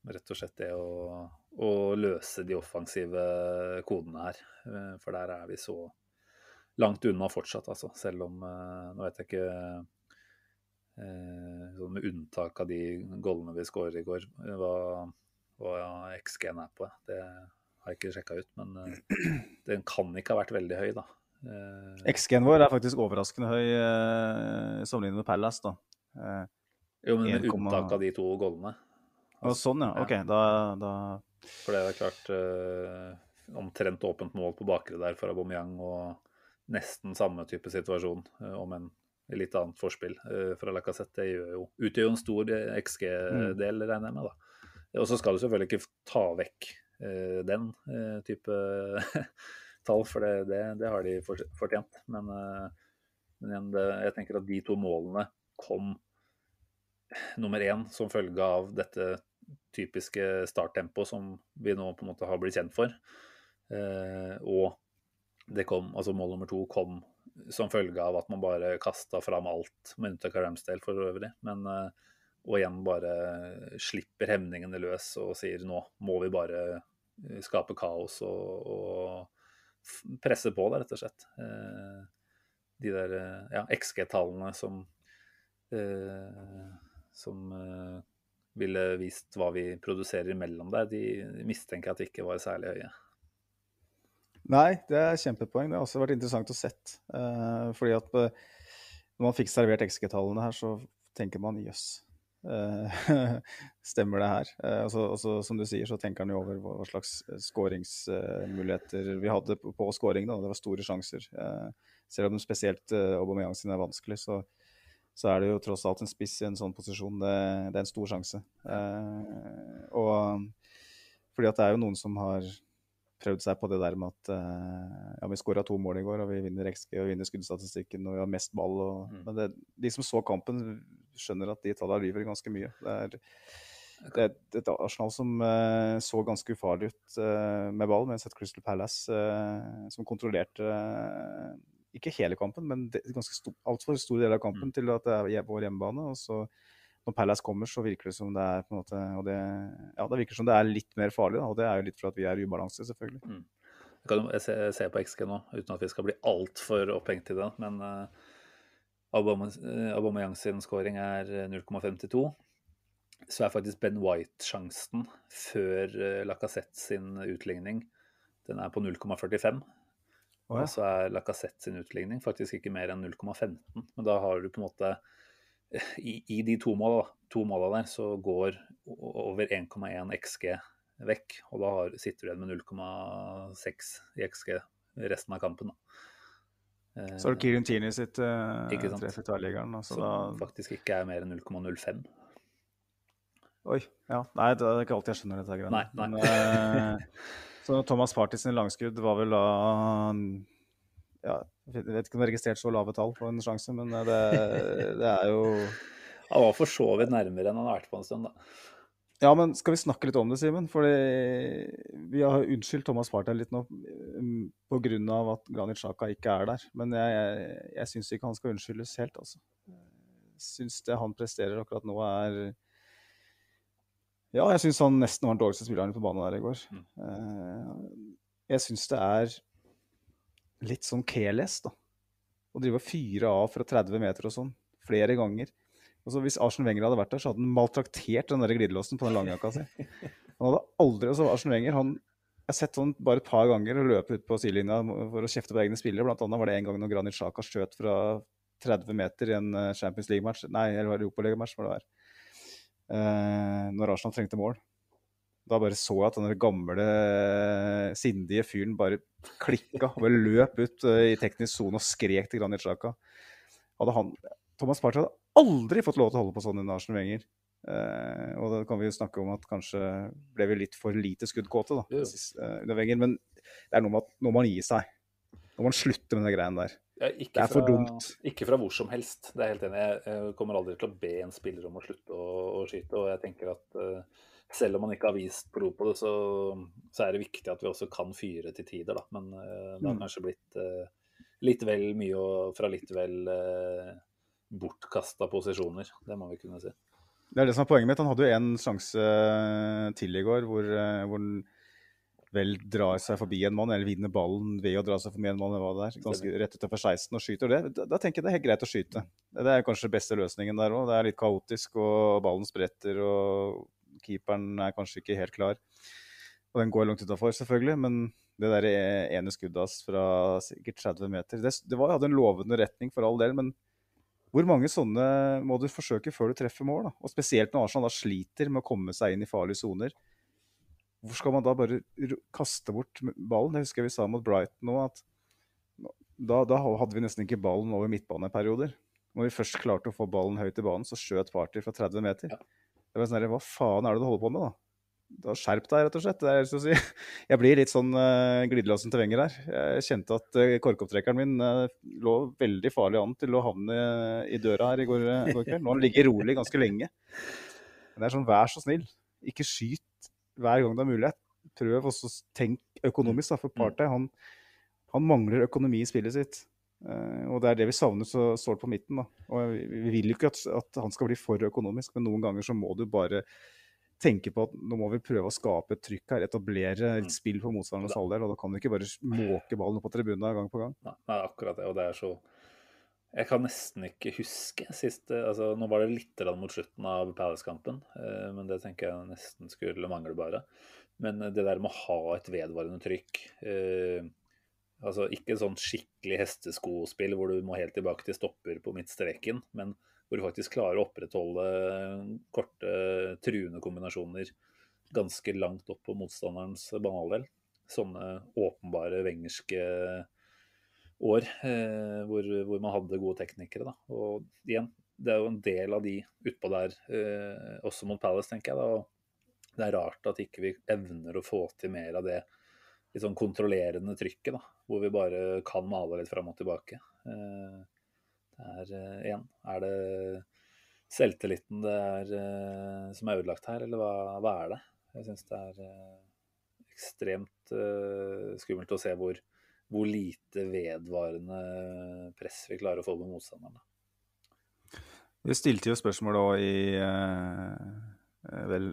rett og slett det å, å løse de offensive kodene her. Eh, For der er vi så langt unna fortsatt, altså. Selv om eh, Nå vet jeg ikke eh, sånn Med unntak av de gollene vi skåret i går, hva, hva XG-en er på. Det har jeg ikke sjekka ut, men den kan ikke ha vært veldig høy, da. XG-en vår er faktisk overraskende høy sammenlignet med Palace. da. Jo, men med 1,- unntak av de to gollene. Og sånn, ja. OK. Da, da For det er klart eh, omtrent åpent mål på bakre der for Aubameyang og nesten samme type situasjon, eh, om en litt annet forspill eh, fra Lacassette. Det utgjør jo en stor eh, XG-del, regner jeg med. da. Og så skal du selvfølgelig ikke ta vekk eh, den eh, type tall, for det, det, det har de fortjent. Men, men igjen, det, jeg tenker at de to målene kom nummer én som følge av dette typiske starttempo som vi nå på en måte har blitt kjent for. Eh, og det kom, altså mål nummer to kom som følge av at man bare kasta fram alt, med unntak av Ramsdale for øvrig. Men, eh, og igjen bare slipper hemningene løs og sier nå må vi bare eh, skape kaos og, og presse på, da, rett og slett. De der ja, XG-tallene som som ville vist hva vi produserer mellom der, de mistenker at ikke var særlig høye. Nei, det er kjempepoeng. Det har også vært interessant å sett. Uh, fordi at eh, når man fikk servert XG-tallene her, så tenker man jøss. Uh, stemmer det her? Uh, og så- som du sier, så tenker han jo over hva slags skåringsmuligheter vi hadde på, på scoring. Da. Det var store sjanser. Selv om spesielt Aubameyang sin er vanskelig, så, så er det jo tross alt en spiss i en sånn posisjon. Det, det er en stor sjanse. Eh, og fordi at det er jo noen som har prøvd seg på det der med at eh, ja, vi skåra to mål i går, og vi vinner XG og vi vinner skuddstatistikken og vi har mest ball. Og, Mm. Men det, de som så kampen, skjønner at de tallene lyver ganske mye. Det er, det er et Arsenal som eh, så ganske ufarlig ut eh, med ball, mens et Crystal Palace eh, som kontrollerte ikke hele kampen, men ganske sto, altfor stor del av kampen Mm. til at det er vår hjemmebane. og så når Palace kommer, så virker det som det er på en måte, og det, ja, det virker som det er litt mer farlig. Da, og det er jo litt for at vi er i ubalanse, selvfølgelig. Jeg kan se, se på XG nå, uten at vi skal bli altfor opphengt i det. Men uh, Aubameyang sin scoring er eh, 0,52. Så er faktisk Ben White-sjansen før uh, Lacassette sin utligning den er på 0,45. Å ja. Og så er Lacassette sin utligning faktisk ikke mer enn 0,15. Men da har du på en måte I, i de to måla, to måla der så går over 1,1 XG vekk. Og da har, sitter du igjen med 0,6 i XG resten av kampen. Da. Eh, Så har du Kirin Tini sitt uh, treff i tverrliggeren. Som da, faktisk ikke er mer enn 0,05. oi, ja. Nei, det er ikke alltid jeg skjønner dette. greiene. Nei, nei. Men, eh, så Thomas Party sin langskudd var vel da ja, Jeg vet ikke om det er registrert så lave tall på en sjanse, men det, det er jo Han var for så vidt nærmere enn han har vært på en stund, da. Ja, men skal vi snakke litt om det, Simen? For vi har unnskyldt Thomas Party litt nå pga. at Granit Xhaka ikke er der. Men jeg, jeg, jeg syns ikke han skal unnskyldes helt, altså. Syns det han presterer akkurat nå, er Ja, jeg syns han nesten var den dårligste spilleren på banen der i går. Mm. Uh, jeg syns det er litt sånn careless, da. Å drive og fyre av fra 30 meter og sånn flere ganger. Altså, hvis Arsen Wenger hadde vært der, så hadde han maltraktert den der glidelåsen på den langjakka si. Han hadde aldri, altså Arsen Wenger han, Jeg har sett sånn bare et par ganger løpe ut på sidelinja for å kjefte på egne spillere. Blant annet var det en gang når Granit Xhaka skjøt fra 30 meter i en eh, Champions League-match. Nei, eller Europaliga-match, var det der. Eh, når Arsenal trengte mål. Da bare så jeg at den gamle, sindige fyren bare klikka og løp ut eh, i teknisk sone og skrek til Granit Xhaka. Thomas Party hadde aldri fått lov til å holde på sånn under Arsen Wenger. Eh, og da kan vi jo snakke om at kanskje ble vi litt for lite skuddkåte da, uh, under Wenger. Men det er noe med at nå må man gi seg. Nå må man slutte med de greiene der. Ja, det er for dumt. Ikke fra hvor som helst, det er helt enig. Jeg kommer aldri til å be en spiller om å slutte å, å skyte. Og jeg tenker at uh, selv om man ikke har vist blod på det, så, så, er det viktig at vi også kan fyre til tider, da. Men det har mm. kanskje blitt litt vel mye og fra litt vel bortkasta posisjoner. Det må vi kunne si. Det er det som er poenget mitt. Han hadde jo en sjanse til i går hvor, eh, hvor han vel drar seg forbi en mann, eller vinner ballen ved å dra seg forbi en mann. eller Hva det er, ganske rett utenfor 16 og skyter det. Da, da, tenker jeg det er helt greit å skyte. Det er kanskje beste løsningen der òg. Det er litt kaotisk, og ballen spretter, og keeperen er kanskje ikke helt klar. Og den går langt utafor, selvfølgelig, men det der ene skuddet hans fra sikkert 30 meter Det, det var, hadde en lovende retning for all del, men hvor mange sånne må du forsøke før du treffer mål? Da? Og Spesielt når Arsenal da sliter med å komme seg inn i farlige soner. Hvor skal man da bare kaste bort ballen? Det husker jeg vi sa mot Brighton nå, at da, da hadde vi nesten ikke ballen over midtbaneperioder. Når vi først klarte å få ballen høyt i banen, så skjøt Party fra 30 meter. Det var sånn, Hva faen er det du holder på med, da? da skjerp deg, rett og slett. Det er, så å si. Jeg blir litt sånn uh, glidelåsen til Wenger her. Jeg kjente at uh, korkopptrekkeren min uh, lå veldig farlig an til å havne i døra her i går, uh, går kveld. Nå ligget rolig ganske lenge. Men det er sånn, vær så snill, ikke skyt hver gang det er mulighet. Prøv å tenke økonomisk, da, for Partey han, han, mangler økonomi i spillet sitt. og det er det vi savner så sårt på midten. da. Og vi, vi vil jo ikke at, at han skal bli for økonomisk, men noen ganger så må du bare tenke på at nå må vi prøve å skape et trykk her, etablere et mm. spill på motstandernes halvdel. Og da kan vi ikke bare måke ballen på tribunen gang på gang. Nei, nei, akkurat det. Og det er så Jeg kan nesten ikke huske siste altså Nå var det litt mot slutten av Palace-kampen, eh, men det tenker jeg nesten skulle mangle bare. Men det der med å ha et vedvarende trykk eh, Altså ikke sånn skikkelig hesteskospill hvor du må helt tilbake til stopper på midtstreken, men hvor du faktisk klarer å opprettholde korte, truende kombinasjoner ganske langt opp på motstanderens banehalvdel. Sånne åpenbare wengerske år eh, hvor, hvor, man hadde gode teknikere. Da. Og igjen, det er jo en del av de utpå der, eh, også mot Palace, tenker jeg. da, og det er rart at ikke vi evner å få til mer av det litt sånn kontrollerende trykket, da, hvor vi bare kan male litt fram og tilbake. Eh, er, uh, igjen, er det selvtilliten det er, uh, som er ødelagt her, eller hva, hva er det? Jeg syns det er uh, ekstremt skummelt å se hvor, hvor, lite vedvarende press vi klarer å få med motstanderne. Vi stilte jo spørsmål da i vel,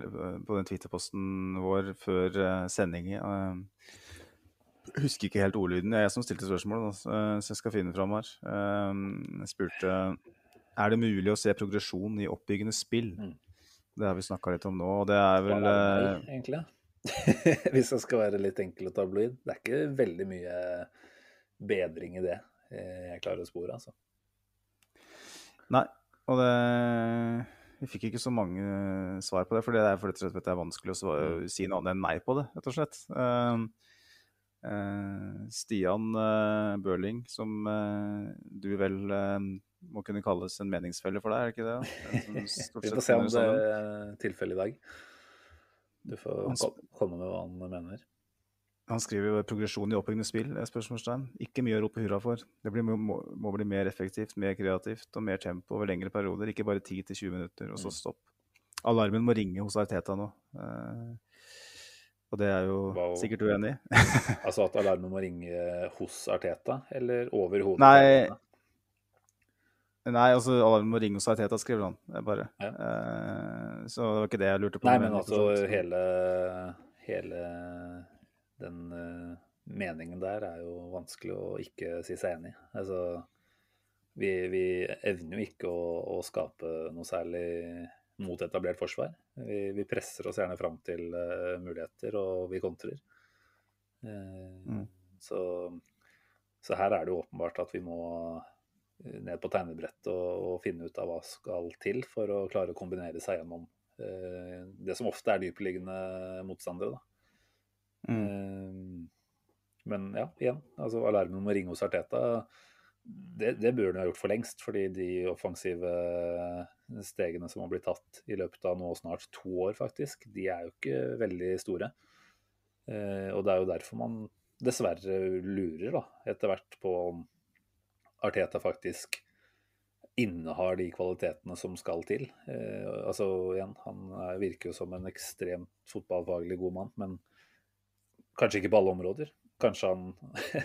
på den Twitter-posten vår før sending. Jeg husker ikke helt ordlyden. Det er jeg som stilte spørsmålet, så jeg skal finne fram her. Jeg spurte er det mulig å se progresjon i oppbyggende spill. Mm. Det har vi snakka litt om nå, og det er vel eh, egentlig. Hvis jeg skal være litt enkel og tabloid. Det er ikke veldig mye bedring i det eh, jeg klarer å spore, altså. Nei, og det Vi fikk ikke så mange svar på det, for det er, for det er vanskelig å svare, mm. si noe annet enn nei på det, rett og slett. Uh, Eh, Stian eh, Børling, som eh, du vel må kunne kalles en meningsfelle for deg, er det ikke det? Vi får se om det er tilfellet i dag. Du får komme med hva han mener. Han skriver jo 'progresjon i oppbyggende spill'. spørsmålstegn. Ikke mye å rope hurra for. Det blir, må, må, bli mer effektivt, mer kreativt og mer tempo over lengre perioder. Ikke bare 10-20 minutter, og så mm. stopp. alarmen må ringe hos Arteta nå. Eh, og det er jo Wow. sikkert uenig i. Altså at alarmen må ringe hos Arteta, eller over hodet? Nei? Nei, altså alarmen må ringe hos Arteta, skriver han. Det er bare. Ja. Uh, så det var ikke det jeg lurte på. Nei, men altså hele, hele den uh, meningen der er jo vanskelig å ikke si seg enig i. Altså, vi, vi evner jo ikke å, å skape noe særlig mot etablert forsvar. Vi, vi presser oss gjerne fram til uh, muligheter, og vi kontrer. Mm. så, så her er det jo åpenbart at vi må ned på tegnebrettet og, og finne ut av hva skal til for å klare å kombinere seg gjennom eh, det som ofte er dypeliggende motstandere. Da. Mm. Eh, men ja, igjen, altså alarmen om å ringe hos Arteta, det, det burde han ha gjort for lengst. Fordi de offensive stegene som har blitt tatt i løpet av nå snart to år, faktisk, de er jo ikke veldig store. Eh, og det er jo derfor man dessverre lurer da, etter hvert på om Arteta faktisk innehar de kvalitetene som skal til. Eh, altså igjen, Han er, virker jo som en ekstremt fotballfaglig god mann, men kanskje ikke på alle områder. Kanskje han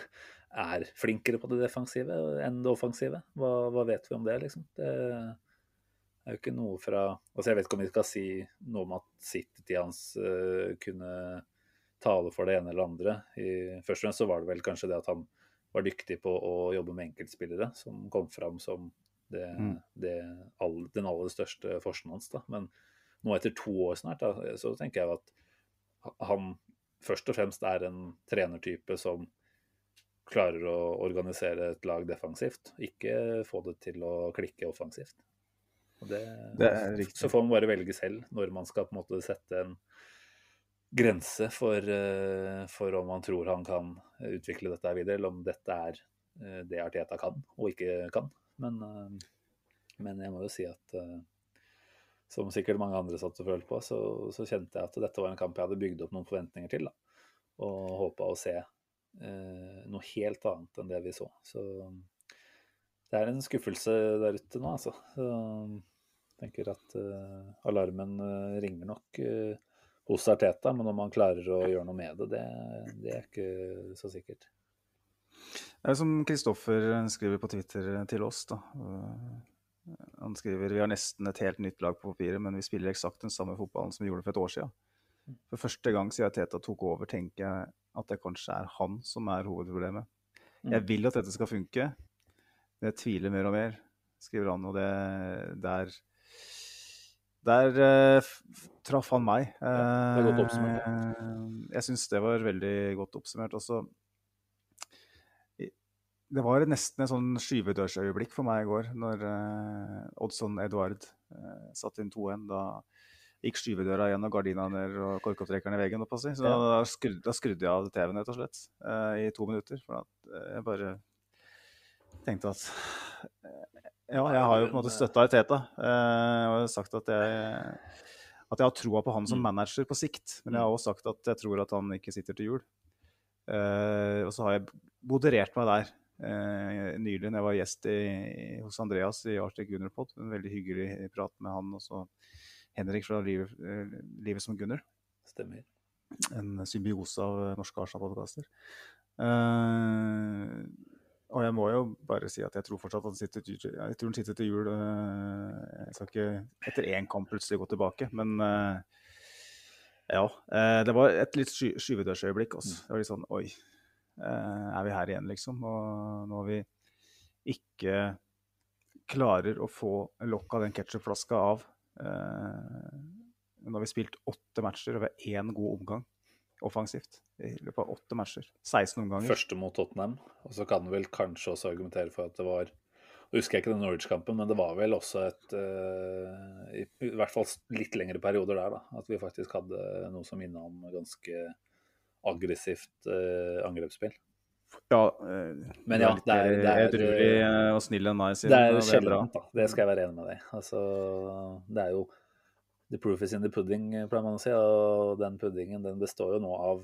er flinkere på det defensive enn det offensive. Hva, hva vet vi om det, liksom? Det er jo ikke noe fra altså Jeg vet ikke om vi skal si noe om at sittet i hans uh, kunne tale for det ene eller andre. I, først og fremst så var det vel kanskje det at han var dyktig på å jobbe med enkeltspillere, som kom fram som det, Mm. det all, den aller største forskjellen hans. Da. Men nå etter to år snart, da, så tenker jeg at han først og fremst er en trenertype som klarer å organisere et lag defensivt, ikke få det til å klikke offensivt. Det, Det. Så får man bare velge selv når man skal på en måte sette en grense for, eh, for om man tror han kan utvikle dette videre, eller om dette er eh, det Arteta kan og ikke kan. Men, eh, men jeg må jo si at som sikkert mange andre satt og følte på, så, så kjente jeg at dette var en kamp jeg hadde bygd opp noen forventninger til. Da. Og håpa å se eh, noe helt annet enn det vi så. Så det er en skuffelse der ute nå, altså. Så, jeg tenker at eh, alarmen ringer nok eh, hos Arteta, men om han klarer å gjøre noe med det, det, det er ikke så sikkert. Det er som Kristoffer skriver på Twitter til oss. da. Han skriver vi har nesten et helt nytt lag på papiret, men vi spiller eksakt den samme fotballen som vi gjorde for et år siden. For første gang siden Teta tok over, tenker jeg at det kanskje er han som er hovedproblemet. Jeg vil at dette skal funke, men jeg tviler mer og mer, skriver han. Og det der Der uh, traff han meg. det er godt oppsummert, Eh, jeg syns det var veldig godt oppsummert. Også, det var nesten et sånn skyvedørsøyeblikk for meg i går, når uh, Oddson Eduard uh, satte inn 2-1. Da gikk skyvedøra igjen og gardina ned og korkopptrekkeren i veggen. opp. Så Ja. da, skrudde, da skrudde jeg av TV-en rett og slett uh, i to minutter. For at eh, jeg bare tenkte at eh, Ja, jeg har jo på en måte støtta Teta Jeg har sagt at jeg, at jeg har troa på han som Mm. manager på sikt. Men jeg har også sagt at jeg tror at han ikke sitter til jul. Eh, og så har jeg moderert meg der eh, nylig når jeg var gjest i, hos Andreas i Arctic Gunnerpod. En veldig hyggelig prat med han og så Henrik fra Livet, eh, Livet som Gunner. Stemmer. En symbiose av eh, norske Arsenal-podkaster. Eh, og jeg må jo bare si at jeg tror fortsatt han sitter jeg tror han sitter til jul. eh, jeg skal ikke etter én kamp plutselig gå tilbake, men eh, ja. eh, det var et litt sky skyvedørsøyeblikk. Også. Det var litt sånn Oi, er vi her igjen, liksom? Og når vi ikke klarer å få lokk av den ketsjupflaska av Nå har vi spilt åtte matcher og vi har én god omgang offensivt i løpet av åtte matcher. 16 omganger. Første mot Tottenham. Og så kan du vel kanskje også argumentere for at det var jeg husker ikke den Norwich-kampen, men det var vel også et uh, i, I hvert fall litt lengre perioder der, da. At vi faktisk hadde noe som minna om ganske aggressivt uh, angrepsspill. Ja, uh, Men ja, det er- det er- edruelig og snill enn meg, sier Det er sjeldent, da. Det skal jeg være enig med deg. Altså, det er jo The proof is in the pudding, pleier man å si. Og den puddingen den består jo nå av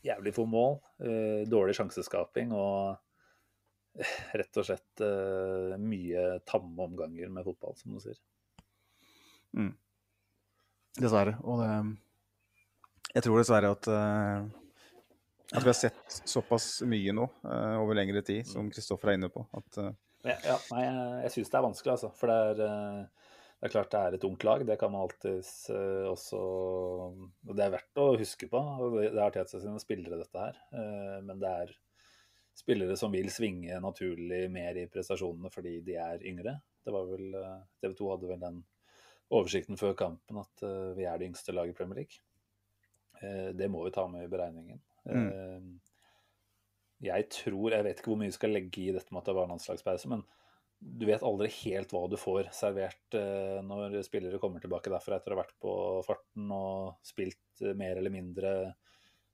jævlig få mål, uh, dårlig sjanseskaping og eh, rett og slett uh, mye tamme omganger med fotball, som du sier. Dessverre. Og det Jeg tror dessverre at uh, at vi har sett såpass mye nå over lengre tid, som Kristoffer er inne på. At, ja, ja, nei, jeg, jeg syns det er vanskelig, altså. For det er, det er, klart det er et ungt lag. Det kan man alltids også og Det er verdt å huske på. Det har Tete sine spillere, dette her. men det er spillere som vil svinge naturlig mer i prestasjonene fordi de er yngre. Det var vel TV 2 hadde vel den oversikten før kampen at vi er det yngste laget i Premier League. Det må vi ta med i beregningen. Mm. Eh, jeg tror Jeg vet ikke hvor mye vi skal legge i dette med at det var landslagspause, men du vet aldri helt hva du får servert eh, når spillere kommer tilbake derfra etter å ha vært på farten og spilt eh, mer eller mindre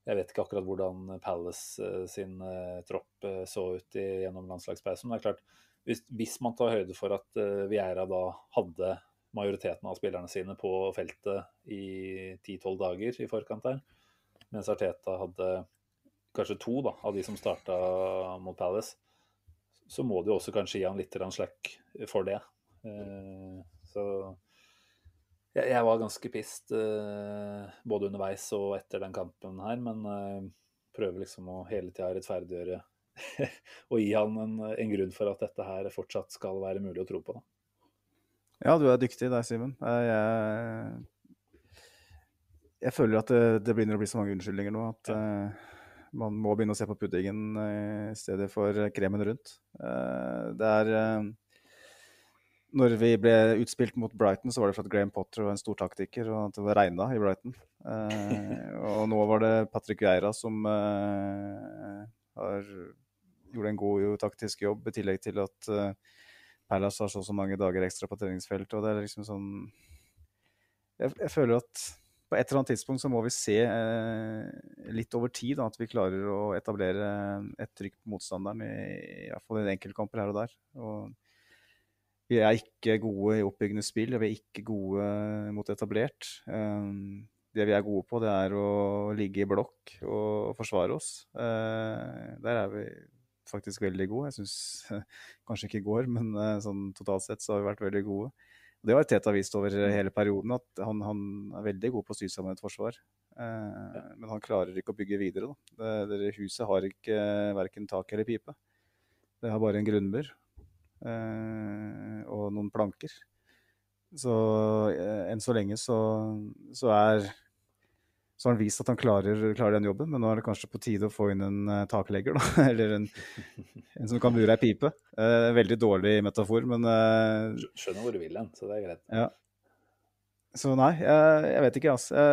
Jeg vet ikke akkurat hvordan Palace sin tropp så ut gjennom landslagspausen. Men det er klart, hvis, hvis, man tar høyde for at Vieira da hadde majoriteten av spillerne sine på feltet i 10-12 dager i forkant der, mens Arteta hadde kanskje to da, av de som starta mot Palace, så må du også kanskje gi han litt slack for det. Eh, så jeg, var ganske pissed eh, både underveis og etter den kampen her, men eh, prøver liksom å hele tida rettferdiggjøre og gi han en, en, grunn for at dette her fortsatt skal være mulig å tro på. Da. Ja, du er dyktig der, Simen. Jeg jeg føler at det, det, begynner å bli så mange unnskyldninger nå at uh, man må begynne å se på puddingen uh, i stedet for kremen rundt. Uh, det er Når vi ble utspilt mot Brighton, så var det for at Graham Potter var en stor taktiker, og at det var regna i Brighton. og nå var det Patrick Vieira som har, gjorde en god taktisk jobb, i tillegg til at Palace har så og så mange dager ekstra på treningsfeltet. og det er liksom sånn jeg, jeg føler at på et eller annet tidspunkt så må vi se eh, litt over tid da, at vi klarer å etablere et trykk på motstanderen, i, i hvert fall i enkeltkamper her og der. Og vi er ikke gode i oppbyggende spill, vi er ikke gode mot etablert. Um, det vi er gode på, det er å ligge i blokk og forsvare oss. Uh, der er vi faktisk veldig gode. Jeg syns kanskje ikke i går, men sånn totalt sett så har vi vært veldig gode. Det har Teta vist over mm. hele perioden, at han, han er veldig god på å sy sammen et forsvar. Eh, men han klarer ikke å bygge videre. Det, det huset har ikke verken tak eller pipe. Det har bare en grunnmur eh, og noen planker. Så eh, enn så lenge så, så er så har han vist at han klarer, klarer, den jobben, men nå er det kanskje på tide å få inn en uh, taklegger, da. Eller en, en, som kan mure ei pipe. Uh, veldig dårlig metafor, men uh, Skjønner hvor du vil hen, så det er greit. Ja. Så nei, jeg, jeg vet ikke, altså.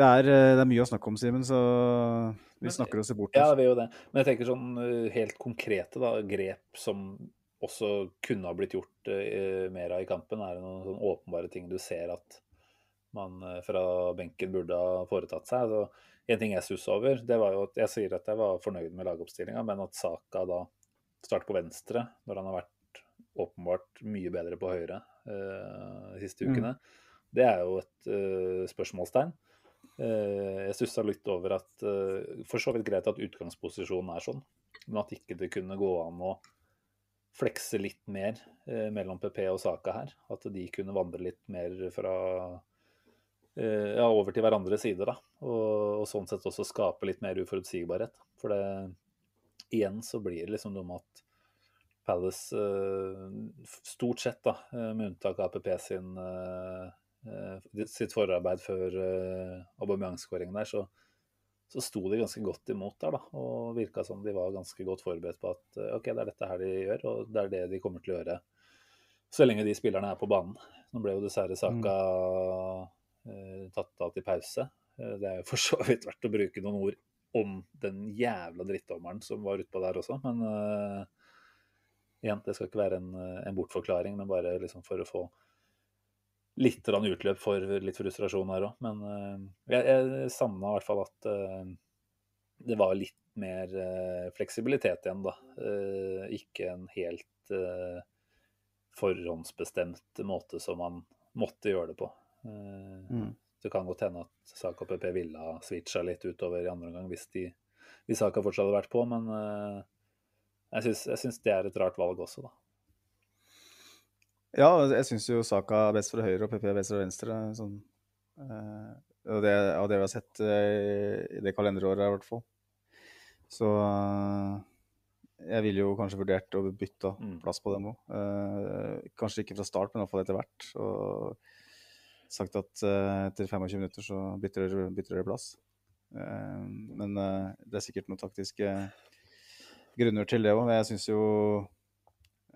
Det er, det, er, mye å snakke om, Simen, så vi snakker oss bort. Ja, vi gjør det. Men jeg tenker sånn helt konkrete da, grep som også kunne ha blitt gjort mer av i kampen, er det noen sånn åpenbare ting du ser at man eh, fra benken burde ha foretatt seg. Så en ting jeg stusser over, det var jo at jeg sier at jeg var fornøyd med lagoppstillinga, men at Saka da starter på venstre når han har vært åpenbart mye bedre på høyre uh, de siste mm. ukene, mm. det er jo et uh, spørsmålstegn. Uh, jeg stussa litt over at For så vidt greit at utgangsposisjonen er sånn, men at ikke det kunne gå an å flekse litt mer mellom PP og Saka her. At de kunne vandre litt mer fra ja, over til hverandres sider. da, og, og, sånn sett også skape litt mer uforutsigbarhet. For det, igjen så blir det liksom noe med at Palace eh, stort sett, da, eh, med unntak av APP sin, sitt forarbeid før Aubameyang-skåringen der, så, så sto de ganske godt imot der. da, Og virka som de var ganske godt forberedt på at ok, det er dette her de gjør, og det er det de kommer til å gjøre så lenge de spillerne er på banen. Nå ble jo dessverre saka mm Eh, tatt av til pause. Eh, det er jo for så vidt verdt å bruke noen ord om den jævla drittdommeren som var utpå der også, men uh, igjen, det skal ikke være en, en bortforklaring, men bare liksom for å få litt utløp for litt frustrasjon her òg. Men uh, jeg, jeg savna i hvert fall at uh, det var litt mer fleksibilitet igjen, da. ikke en helt forhåndsbestemt måte som man måtte gjøre det på. Eh, mm. Det kan godt hende at Saka og PP ville ha switcha litt utover i andre omgang hvis, de, hvis Saka fortsatt hadde vært på, men uh, jeg syns det er et rart valg også, da. Ja, jeg syns jo Saka er best fra høyre og PP er best fra venstre. Sånn. Eh, og det, av det vi har sett eh, i det kalenderåret, i hvert fall. Så eh, jeg ville jo kanskje vurdert å bytte Mm. plass på dem òg. kanskje ikke fra start, men iallfall etter hvert. Og sagt at eh, etter 25 minutter så bytter dere, bytter dere plass. Eh, men eh, det er sikkert noen taktiske grunner til det òg. Jeg syns jo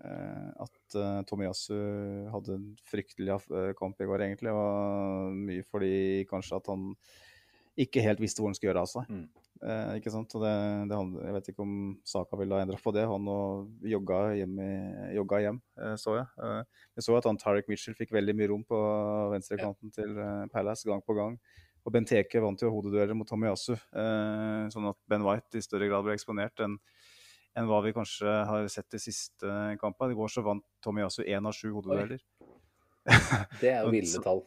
at uh, Tomiyasu hadde en fryktelig kamp i går, egentlig. Og mye fordi kanskje at han ikke helt visste hvor han skulle gjøre av seg. Mm. Eh, ikke sant? Og det, det handler, jeg vet ikke om Saka ville ha endra på det. Han og jogga hjem, i- jogga hjem eh, så jeg. Eh, jeg så at han Tariq Mitchell fikk veldig mye rom på venstrekanten til eh, Palace gang på gang. Og Benteke vant jo hodedueller mot Tomiyasu, eh, sånn at Ben White i større grad ble eksponert enn enn hva vi kanskje har sett de siste kampene. I går så vant Tomiyasu én av sju hodedueller. Det er jo ville tall.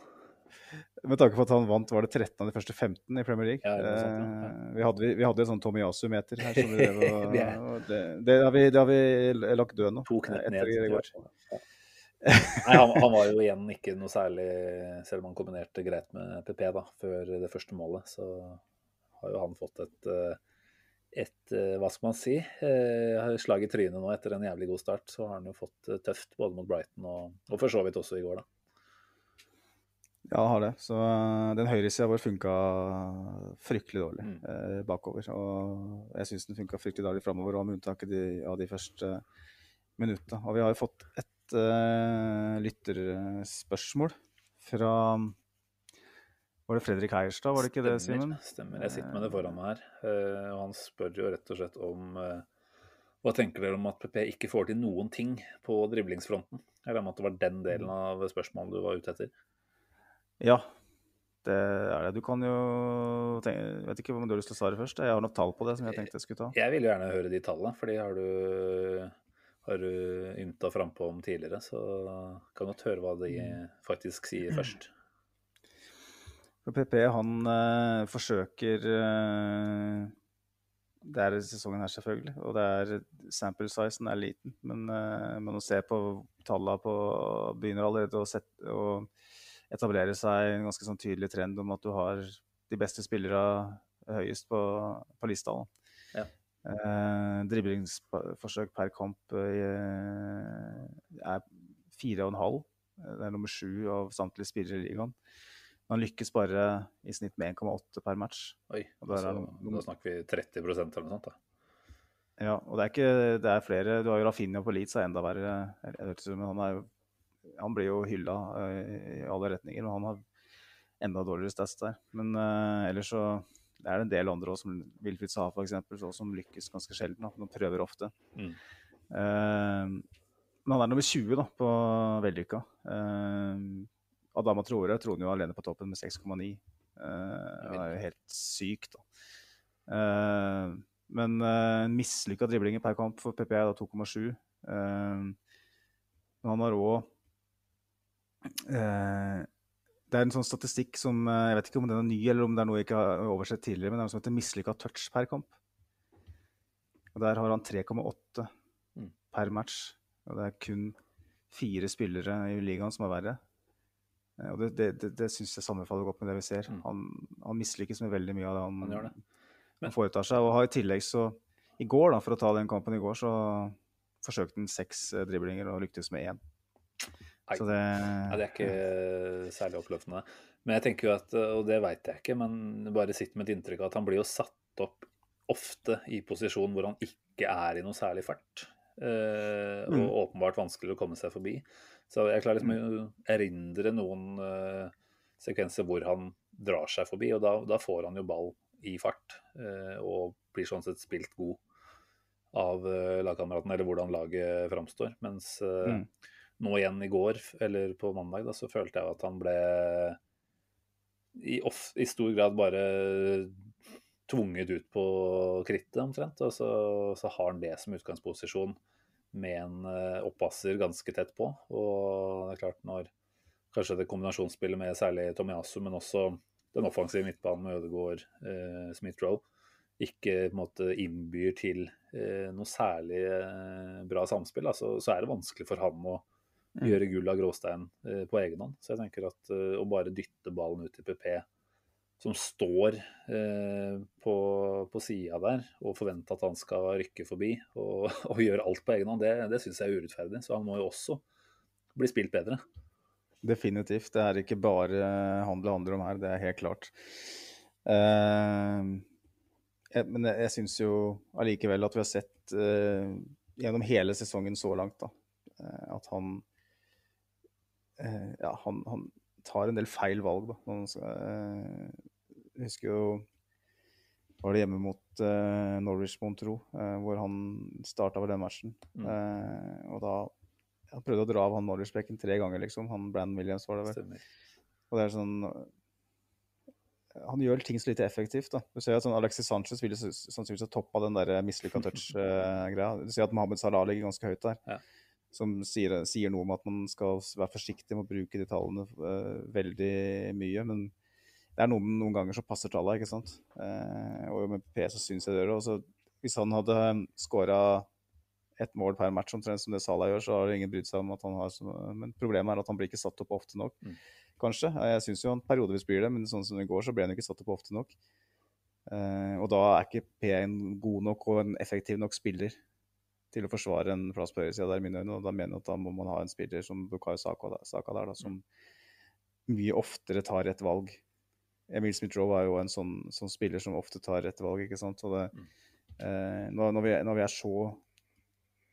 Med tanke på at han vant var det 13 av de første 15 i Premier League. Ja, sant, ja. Eh, vi, hadde, vi, hadde en sånn Tomiyasu-meter her. Som vi og, og det, det, har vi, det har vi lagt død nå. To knep ned. går. Ja. Nei, han, han var jo igjen ikke noe særlig, selv om han kombinerte greit med PP da, før det første målet, så har jo han fått et, eh, et eh, hva skal man si, slag i trynet nå etter en jævlig god start. Så har han jo fått tøft både mot Brighton og, og for så vidt også i går, da. Ja, det har det. Så eh, den høyresida vår funka fryktelig dårlig Mm. eh, bakover. Og jeg syns den funka fryktelig dårlig framover, med unntak av de, av de første minutta. Og vi har jo fått et uh, lytterspørsmål fra Var det Fredrik Heierstad, var det ikke det, Simen? Stemmer, Stemmer. Jeg sitter med det foran meg her. eh, Og han spør jo rett og slett om eh, Hva tenker dere om at PP ikke får til noen ting på driblingsfronten? Jeg regner med at det var den delen av spørsmålet du var ute etter. Ja, det er det. Du kan jo tenke, Jeg vet ikke om du har lyst til å svare først. Jeg har noen tall på det som jeg tenkte jeg skulle ta. Jeg vil jo gjerne høre de tallene, for de har du, har du ymta frampå om tidligere. Så kan godt høre hva de faktisk sier først. PP han eh, forsøker eh, Det er sesongen her, selvfølgelig. Og det er sample sizen er liten. Men, eh, men å se på tallene på Begynner allerede å, sette, å etablere seg en ganske sånn tydelig trend om at du har de beste spillere høyest på, på lista. Ja. Eh, driblingsforsøk per kamp eh, er fire og en halv. Det er nummer sju av samtlige spillere i ligaen. Han lykkes bare i snitt med 1,8 per match. Oi, der er da snakker vi 30 eller noe sånt. da. Ja, og det er ikke det er flere Du har jo Rafinha på Leeds, er enda verre. Jeg vet ikke, men han, er jo, han blir jo hylla eh, i alle retninger, og han har enda dårligere stats der. Men eh, ellers så det er det en del andre også, som Wilfried Saha f.eks., som lykkes ganske sjelden. Da. De prøver ofte. Mm. Uh, men han er nummer 20 da, på vellykka. Uh, Adama Traore troner jo alene på toppen med 6,9. Uh, det er jo helt sykt, da. Uh, men uh, mislykka driblinger per kamp for PPI er da 2,7. Eh, men han har òg Det er en sånn statistikk som eh, Jeg vet ikke om den er ny, eller om det er noe jeg ikke har oversett tidligere, men det er noe som heter mislykka touch per kamp. Og Der har han 3,8 Mm. per match. Og det er kun fire spillere i ligaen som er verre. Eh, Og det, det, det, det syns jeg sammenfaller godt med det vi ser. Mm. Han, han mislykkes med veldig mye av det han, Han det. Men- han foretar seg. Og har i tillegg så I går, da, for å ta den kampen i går, så forsøkte han seks eh, driblinger og lyktes med én. Nei. Så det, Ja, det er ikke særlig oppløftende. Men jeg tenker jo at, og det veit jeg ikke, men bare sitt med et inntrykk av at han blir jo satt opp ofte i posisjon hvor han ikke er i noe særlig fart. Eh, og Mm. åpenbart vanskeligere å komme seg forbi. Så jeg klarer liksom å erindre noen eh, sekvenser hvor han drar seg forbi, og da, da får han jo ball i fart. eh, og blir sånn sett spilt god av uh, lagkameraten, eller hvordan laget framstår. Mens Mm. Nå igjen i går, eller på mandag, da, så følte jeg at han ble i, off, i stor grad bare tvunget ut på krittet, omtrent. Og så, så har han det som utgangsposisjon med en eh, oppasser ganske tett på. Og det er klart, når kanskje det kombinasjonsspillet med særlig Tomiyasu, men også den offensive midtbanen med Ødegaard, eh, Smith-Roe, ikke på en måte innbyr til eh, noe særlig eh, bra samspill, da, så, så er det vanskelig for han å gjøre gull av gråstein eh, på egen hånd. Så jeg tenker at eh, å bare dytte ballen ut til PP, som står eh, på, på sida der, og forvente at han skal rykke forbi og, og gjøre alt på egen hånd, det, det syns jeg er urettferdig. Så han må jo også bli spilt bedre. Definitivt. Det er ikke bare han det handler om her, det er helt klart. Uh, jeg, men jeg, jeg syns jo allikevel at vi har sett uh, gjennom hele sesongen så langt da, at han Ja, han, han, tar en del feil valg, da. jeg husker jo var det hjemme mot Norwich, mon tro, hvor han starta ved den matchen. Mm. og da han prøvde å dra av han Norwich-bekken tre ganger, liksom. Han Brann Williams var det vel. Stemmer. Og det er sånn Han gjør ting så lite effektivt, da. Du ser at sånn Alexis Sanchez ville sannsynligvis ha toppa den der mislykka touch-greia. Du ser at Mohammed Salah ligger ganske høyt der. Ja. Som sier, sier, noe om at man skal være forsiktig med å bruke de tallene uh, veldig mye. Men det er noen, noen ganger så passer tallene, ikke sant. Uh, og med P så syns jeg det gjør det. Hvis han hadde skåra ett mål per match, omtrent som det Salah gjør, så har ingen brydd seg om at han har Men problemet er at han blir ikke satt opp ofte nok, mm. kanskje. Jeg syns jo han periodevis blir det, men sånn som det går, så ble han ikke satt opp ofte nok. Uh, og da er ikke P en god nok og en effektiv nok spiller til å forsvare en plass på høyresida der, i mine øyne. Og da mener jeg at da må man ha en spiller som Bukayo Saka, Saka der, da, som mye oftere tar rett valg. Emil Smith-Roe er jo en sånn, sånn, spiller som ofte tar rett valg, ikke sant. Og det, mm. uh, når, når, vi, når, vi, er så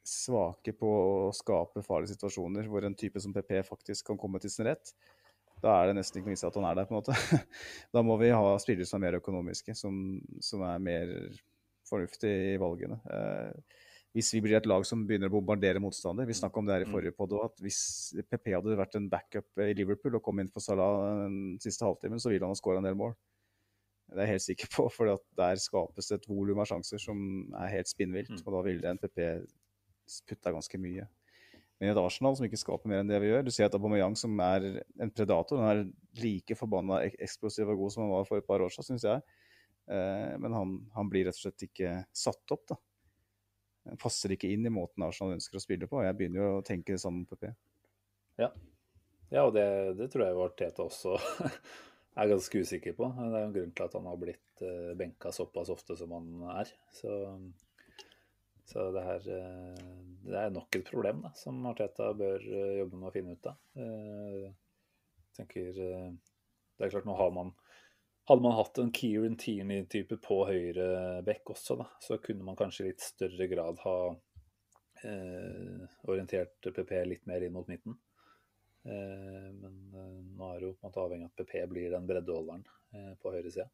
svake på å skape farlige situasjoner hvor en type som PP faktisk kan komme til sin rett, da er det nesten ikke noe vits at han er der. på en måte. Da må vi ha spillere som er mer økonomiske, som, som er mer fornuftige i valgene. Eh, hvis vi blir et lag som begynner å bombardere motstander Vi snakka om det her i mm. forrige podd at hvis PP hadde vært en backup i Liverpool og kom inn for Salah den siste halvtimen, så ville han ha skåra en del mål. Det er jeg helt sikker på, for der skapes det et volum av sjanser som er helt spinnvilt. Mm. Og da ville en PP putta ganske mye. Men i et Arsenal som ikke skaper mer enn det vi gjør Du ser at Aubameyang, som er en predator, han er like forbanna eksplosiv og god som han var for et par år siden, syns jeg. Eh, men han, han, blir rett og slett ikke satt opp, da. Passer ikke inn i måten Arsenal ønsker å spille på. Jeg begynner jo å tenke det samme på P. Ja. ja, og det, det tror jeg Arteta også er ganske usikker på. Det er jo en grunn til at han har blitt uh, benka såpass ofte som han er. Så så det her eh, det er nok et problem da, som Arteta bør eh, jobbe med å finne ut av. Jeg eh, tenker Det er klart, nå har man hadde man hatt en Kieran Tierney-type på høyre bekk også, da, så kunne man kanskje i litt større grad ha eh, orientert PP litt mer inn mot midten. Eh, men eh, nå er det jo på en måte avhengig av at PP blir den breddeholderen på høyresida.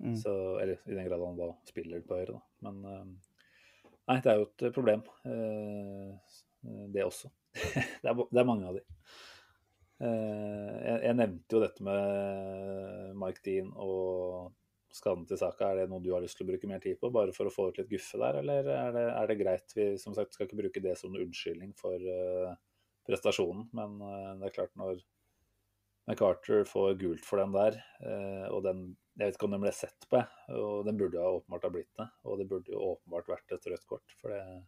Mm. Eller i den grad han da spiller på høyre, da. Men Nei, det er jo et problem, eh, det også. det, er, mange av de. Eh, jeg, nevnte jo dette med Mike Dean og skaden til Saka. Er det noe du har lyst til å bruke mer tid på, bare for å få ut litt guffe der, eller er det, er det greit? Vi som sagt skal ikke bruke det som en unnskyldning for uh, prestasjonen, men det er klart når McCarter får gult for den der, og den jeg vet ikke om den ble sett på, og den burde jo åpenbart ha blitt det. Og det burde jo åpenbart vært et rødt kort, for det er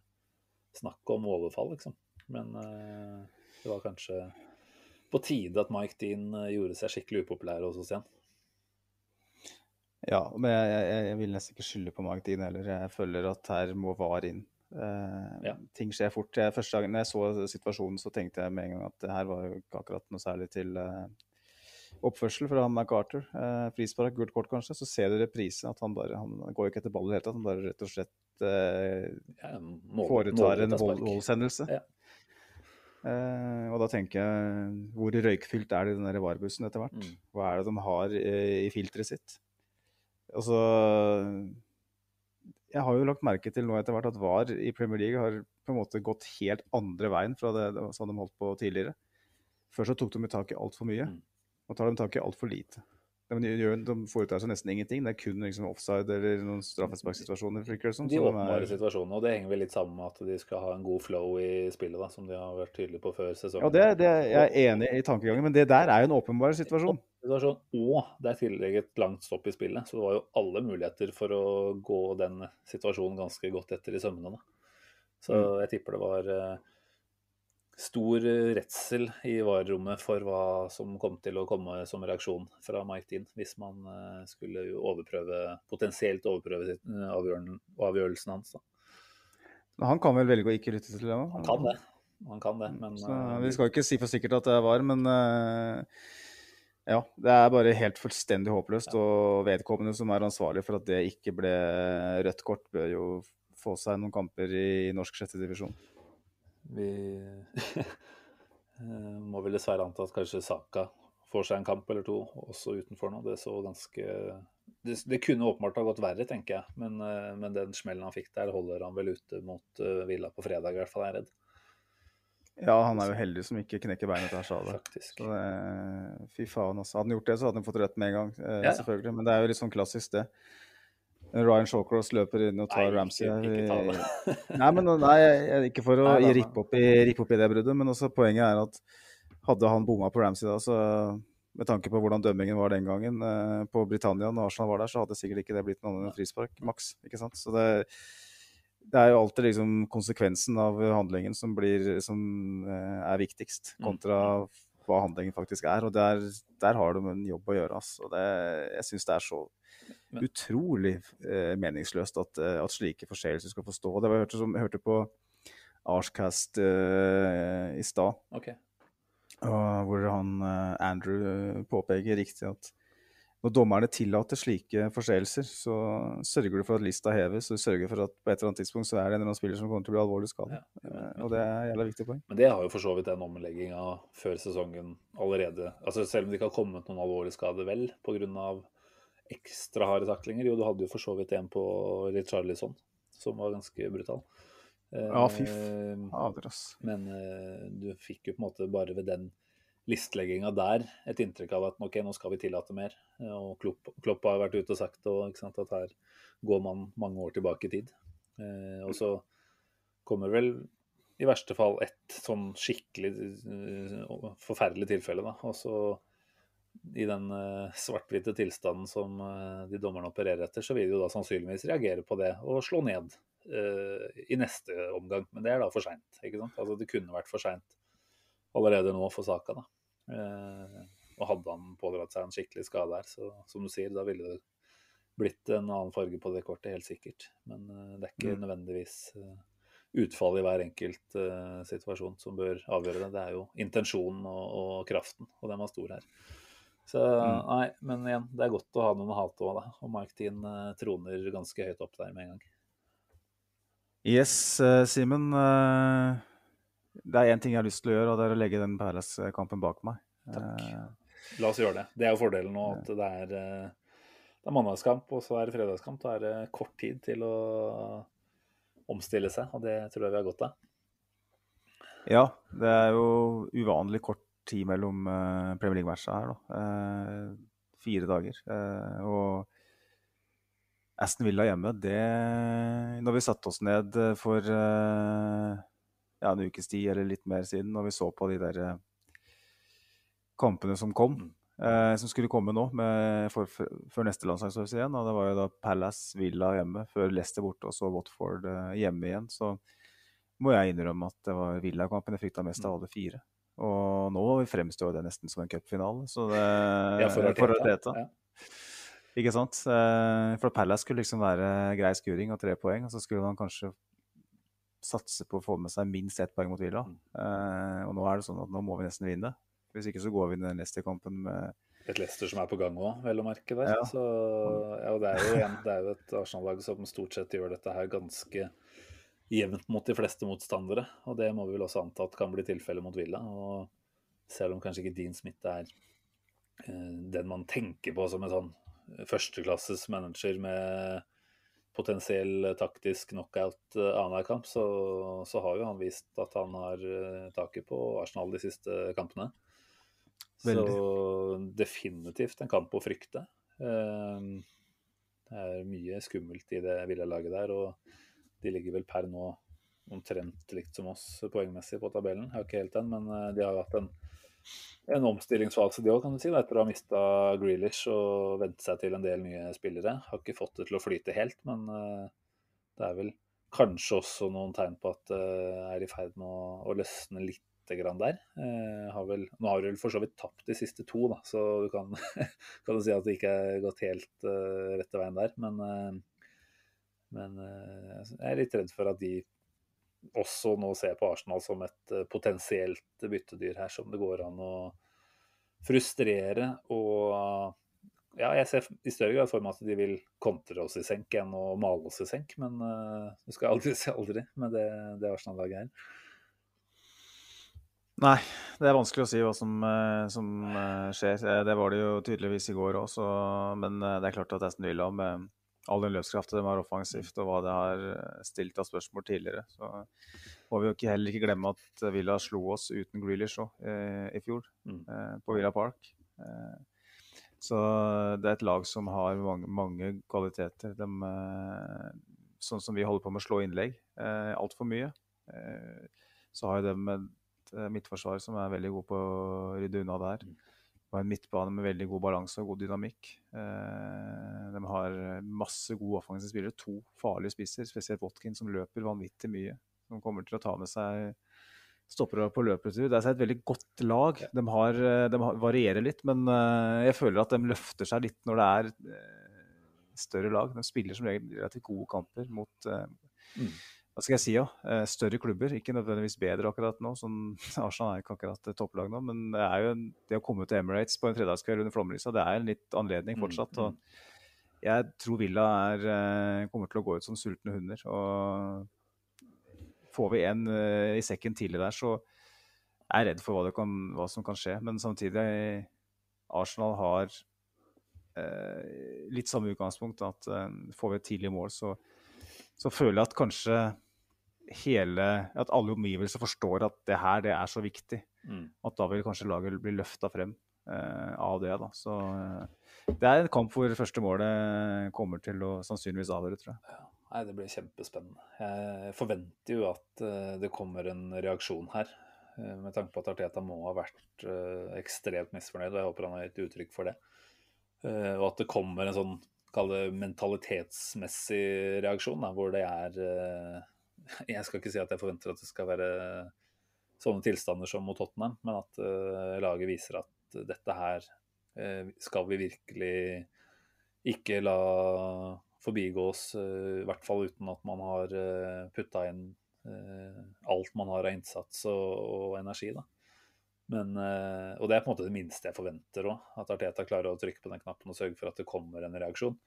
snakk om overfall, liksom. Men det var kanskje på tide at Mike Dean eh, gjorde seg skikkelig upopulær hos oss igjen. Ja, men jeg, jeg, jeg, vil nesten ikke skylde på Mike Dean heller. Jeg føler at her må VAR inn. Eh, ja. Ting skjer fort. Jeg, første gangen jeg så situasjonen, så tenkte jeg med en gang at det her var jo ikke akkurat noe særlig til eh, oppførsel fra MacArthur. Eh, frispark, gult kort kanskje. Så ser dere prisen at han bare han går ikke etter ball i det hele tatt. Han bare rett og slett eh, ja, mål, foretar en vold, voldshendelse. Ja. Eh, og da tenker jeg, hvor røykfylt er det i den der varebussen etter hvert? Mm. Hva er det de har i, i filteret sitt? Altså Jeg har jo lagt merke til nå etter hvert at VAR i Premier League har på en måte gått helt andre veien fra det som de holdt på tidligere. Før så tok de tak i altfor mye. Mm. Nå tar de tak i altfor lite. De, de foretar seg nesten ingenting. Det er kun liksom offside eller noen straffesparksituasjoner. De åpenbare situasjonene, og det henger vel litt sammen med at de skal ha en god flow i spillet, da, som de har vært tydelige på før sesongen. Ja, det, det, Jeg er enig i tankegangen, men det der er jo en åpenbar situasjon. situasjon. Og det er tillegg et langt stopp i spillet, så det var jo alle muligheter for å gå den situasjonen ganske godt etter i sømmene. Så mm. jeg tipper det var eh, stor redsel i VAR-rommet for hva som kom til å komme som reaksjon fra Mike Dean hvis man eh, skulle overprøve, potensielt overprøve eh, avgjørelsen hans. Da. Han kan vel velge å ikke lytte til det? Han kan det. Han kan det, men så, Vi skal ikke si for sikkert at det var, men ja. Det er bare helt fullstendig håpløst. Ja. Og vedkommende som er ansvarlig for at det ikke ble rødt kort, bør jo få seg noen kamper i norsk sjette divisjon. Vi eh, må vel dessverre anta at kanskje Saka får seg en kamp eller to også utenfor nå. Det så ganske Det, det kunne åpenbart ha gått verre, tenker jeg. Men, eh, men, den smellen han fikk der, holder han vel ute mot uh, Villa på fredag, i hvert fall, er jeg redd. Ja, han er jo heldig som ikke knekker beinet til Shada. Så det, fy faen, altså. Hadde han gjort det, så hadde han fått rødt med en gang, eh, ja. selvfølgelig. Men det er jo litt sånn klassisk, det. Ryan Shawcross løper inn og tar nei, Ramsey. Ikke nei, men, nei, ikke for å nei, rippe, opp i, rippe, opp i, det bruddet, men også poenget er at hadde han bomma på Ramsey da, så med tanke på hvordan dømmingen var den gangen eh, på Britannia når Arsenal var der, så hadde sikkert ikke det blitt noe annet enn frispark, maks. ikke sant? Så det, det, er jo alltid liksom konsekvensen av handlingen som, blir, som eh, er viktigst, mm. kontra hva handlingen faktisk er. Og der, der har de en jobb å gjøre. Altså. Det, jeg syns det er så. Utrolig eh, meningsløst at, eh, at, slike forseelser skal få stå. Det var, jeg, hørte, som, jeg hørte på Arscast eh, i stad, okay. hvor han eh, Andrew eh, påpeker riktig at når dommerne tillater slike forseelser, så sørger du for at lista heves, og du sørger for at på et eller annet tidspunkt så er det en eller annen spiller som kommer til å bli alvorlig skadet. Ja, og det er jævla viktig poeng. Men det har jo for så vidt den omlegginga før sesongen allerede. Altså Selv om det ikke har kommet noen alvorlig skade, vel, pga ekstra harde taklinger. Jo, du hadde jo for så vidt en på Richarlison som var ganske brutal. Ja, fy eh, fader, ass. Men uh, du fikk jo på en måte bare ved den listlegginga der et inntrykk av at ok, nå skal vi tillate mer. Og Klopp, Klopp har vært ute og sagt og, sant, at her går man mange år tilbake i tid. Uh, og så kommer vel i verste fall et sånn skikkelig forferdelig tilfelle, da. Og så i den uh, svart-hvite tilstanden som uh, de dommerne opererer etter, så vil de jo da sannsynligvis reagere på det og slå ned uh, i neste omgang. Men det er da for seint. Altså, det kunne vært for seint allerede nå for saka. da. og hadde han pådratt seg en skikkelig skade her, så som du sier, da ville det blitt en annen farge på det kortet, helt sikkert. Men det er ikke mm. nødvendigvis utfallet i hver enkelt situasjon som bør avgjøre det. Det er jo intensjonen og, og kraften, og den var stor her. Så mm. nei, men igjen, det er godt å ha noen å hate òg, da. Og Mark Dean uh, troner ganske høyt opp der med en gang. Yes, uh, Simen. Uh, det er én ting jeg har lyst til å gjøre, og det er å legge den Palace-kampen bak meg. Takk. La oss gjøre det. Det er jo fordelen nå at det er, det er mandagskamp, og så er det fredagskamp. Da er det kort tid til å omstille seg, og det tror jeg vi har godt av. Ja, det er jo uvanlig kort tid mellom uh, Premier League-matcha her. Da. Uh, fire dager. Uh, og Aston Villa hjemme, det Når vi satte oss ned for ja, en ukes tid eller litt mer siden, når vi så på de der kampene som kom, som skulle komme nå for, for, før neste landslagsøvelse igjen. Og det var jo da Palace Villa hjemme, før Leicester borte og så Watford hjemme igjen. Så må jeg innrømme at det var Villa-kampen jeg frykta mest av alle fire. Og nå fremstår det nesten som en cupfinale. Så det, ja, for Arteta. Ja. Ikke sant? Eh, for Palace skulle liksom være grei skuring og tre poeng, og så skulle man kanskje satse på å få med seg minst ett poeng mot Villa. Mm. Uh, og nå er det sånn at nå må vi nesten vinne. Hvis ikke så går vi inn i den Leicester-kampen med Et Leicester som er på gang òg, vel å merke. der. Ja. Så, ja, det, er jo, det er jo et Arsenal-lag som stort sett gjør dette her ganske jevnt mot de fleste motstandere. Og det må vi vel også anta at kan bli tilfellet mot Villa. Og selv om kanskje ikke Dean Smith er eh, den man tenker på som en sånn førsteklasses manager med potensiell taktisk knockout uh, annenhver kamp, så, så, har jo han vist at han har uh, taket på Arsenal de siste kampene. Veldig. Så definitivt en kamp å frykte. Det er mye skummelt i det Villa-laget der. og de ligger vel per nå omtrent likt som oss poengmessig på tabellen. Jeg har ikke helt den, men eh, de har hatt en, en omstillingsfase de òg, kan du si. Etter å ha mista Grealish og vent seg til en del nye spillere. Har ikke fått det til å flyte helt, men uh, det er vel kanskje også noen tegn på at det uh, er i ferd med å, å, løsne litt grann der. Eh, har vel, nå har du vel for så vidt tapt de siste to, da, så du kan, kan du si at det ikke er gått helt uh, rette veien der. Men, men uh, jeg er litt redd for at de også nå ser på Arsenal som et potensielt byttedyr her, som det går an å frustrere og ja, jeg ser i større grad for meg at de vil kontre oss i senk enn å male oss i senk. Men uh, du skal aldri si aldri med det, det Arsenal-laget her. Nei, det er vanskelig å si hva som, som skjer. Det var det jo tydeligvis i går òg, men det er klart at Aston Villa med all den løpskraften de har offensivt, og hva det har stilt av spørsmål tidligere, så må vi jo ikke, heller ikke glemme at Villa slo oss uten Grealish òg i fjor, mm. på Villa Park. Så det er et lag som har mange, mange kvaliteter. De, eh, sånn som vi holder på med å slå innlegg eh, altfor mye. Eh, så har de et eh, midtforsvar som er veldig god på å rydde unna der. Og en midtbane med veldig god balanse og god dynamikk. Eh, de har masse gode offensive spillere. To farlige spisser, spesielt Watkin, som løper vanvittig mye. Som kommer til å ta med seg stopper på løpetur. Det er et veldig godt lag. De, har, eh, de varierer litt, men eh, jeg føler at de løfter seg litt når det er større lag. De spiller som regel relativt gode kamper mot mm. Hva skal jeg si, ja, større klubber. Ikke nødvendigvis bedre akkurat nå. Sånn, Arsenal er ikke akkurat topplag nå, men det er jo det å komme til Emirates på en fredagskveld under flomlysa, det er en litt anledning mm, fortsatt. Mm. og jeg tror Villa er, kommer til å gå ut som sultne hunder. og får vi en uh, i sekken tidlig der, så er jeg redd for hva, kan, hva, som kan skje. Men samtidig, Arsenal har eh, litt samme utgangspunkt. At eh, får vi et tidlig mål, så, så, føler jeg at kanskje hele At alle omgivelser forstår at det her det er så viktig. Mm. At da vil kanskje laget bli løfta frem av det. da. Så det er en kamp hvor første målet kommer til å sannsynligvis avgjøre, tror jeg. Ja. Nei, det blir kjempespennende. Jeg forventer jo at uh, det kommer en reaksjon her. Eh, med tanke på at Arteta må ha vært eh, ekstremt misfornøyd, og jeg håper han har gitt uttrykk for det. Og at det kommer en sånn kall det mentalitetsmessig reaksjon, da, hvor det er Jeg skal ikke si at jeg forventer at det skal være sånne tilstander som mot Tottenham, men at laget viser at dette her skal vi virkelig ikke la forbigås, uh, i hvert fall uten at man har uh, putta inn eh, alt man har av innsats og, og energi. da. Men, og det er på en måte det minste jeg forventer òg. At Arteta klarer å trykke på den knappen og sørge for at det kommer en reaksjon.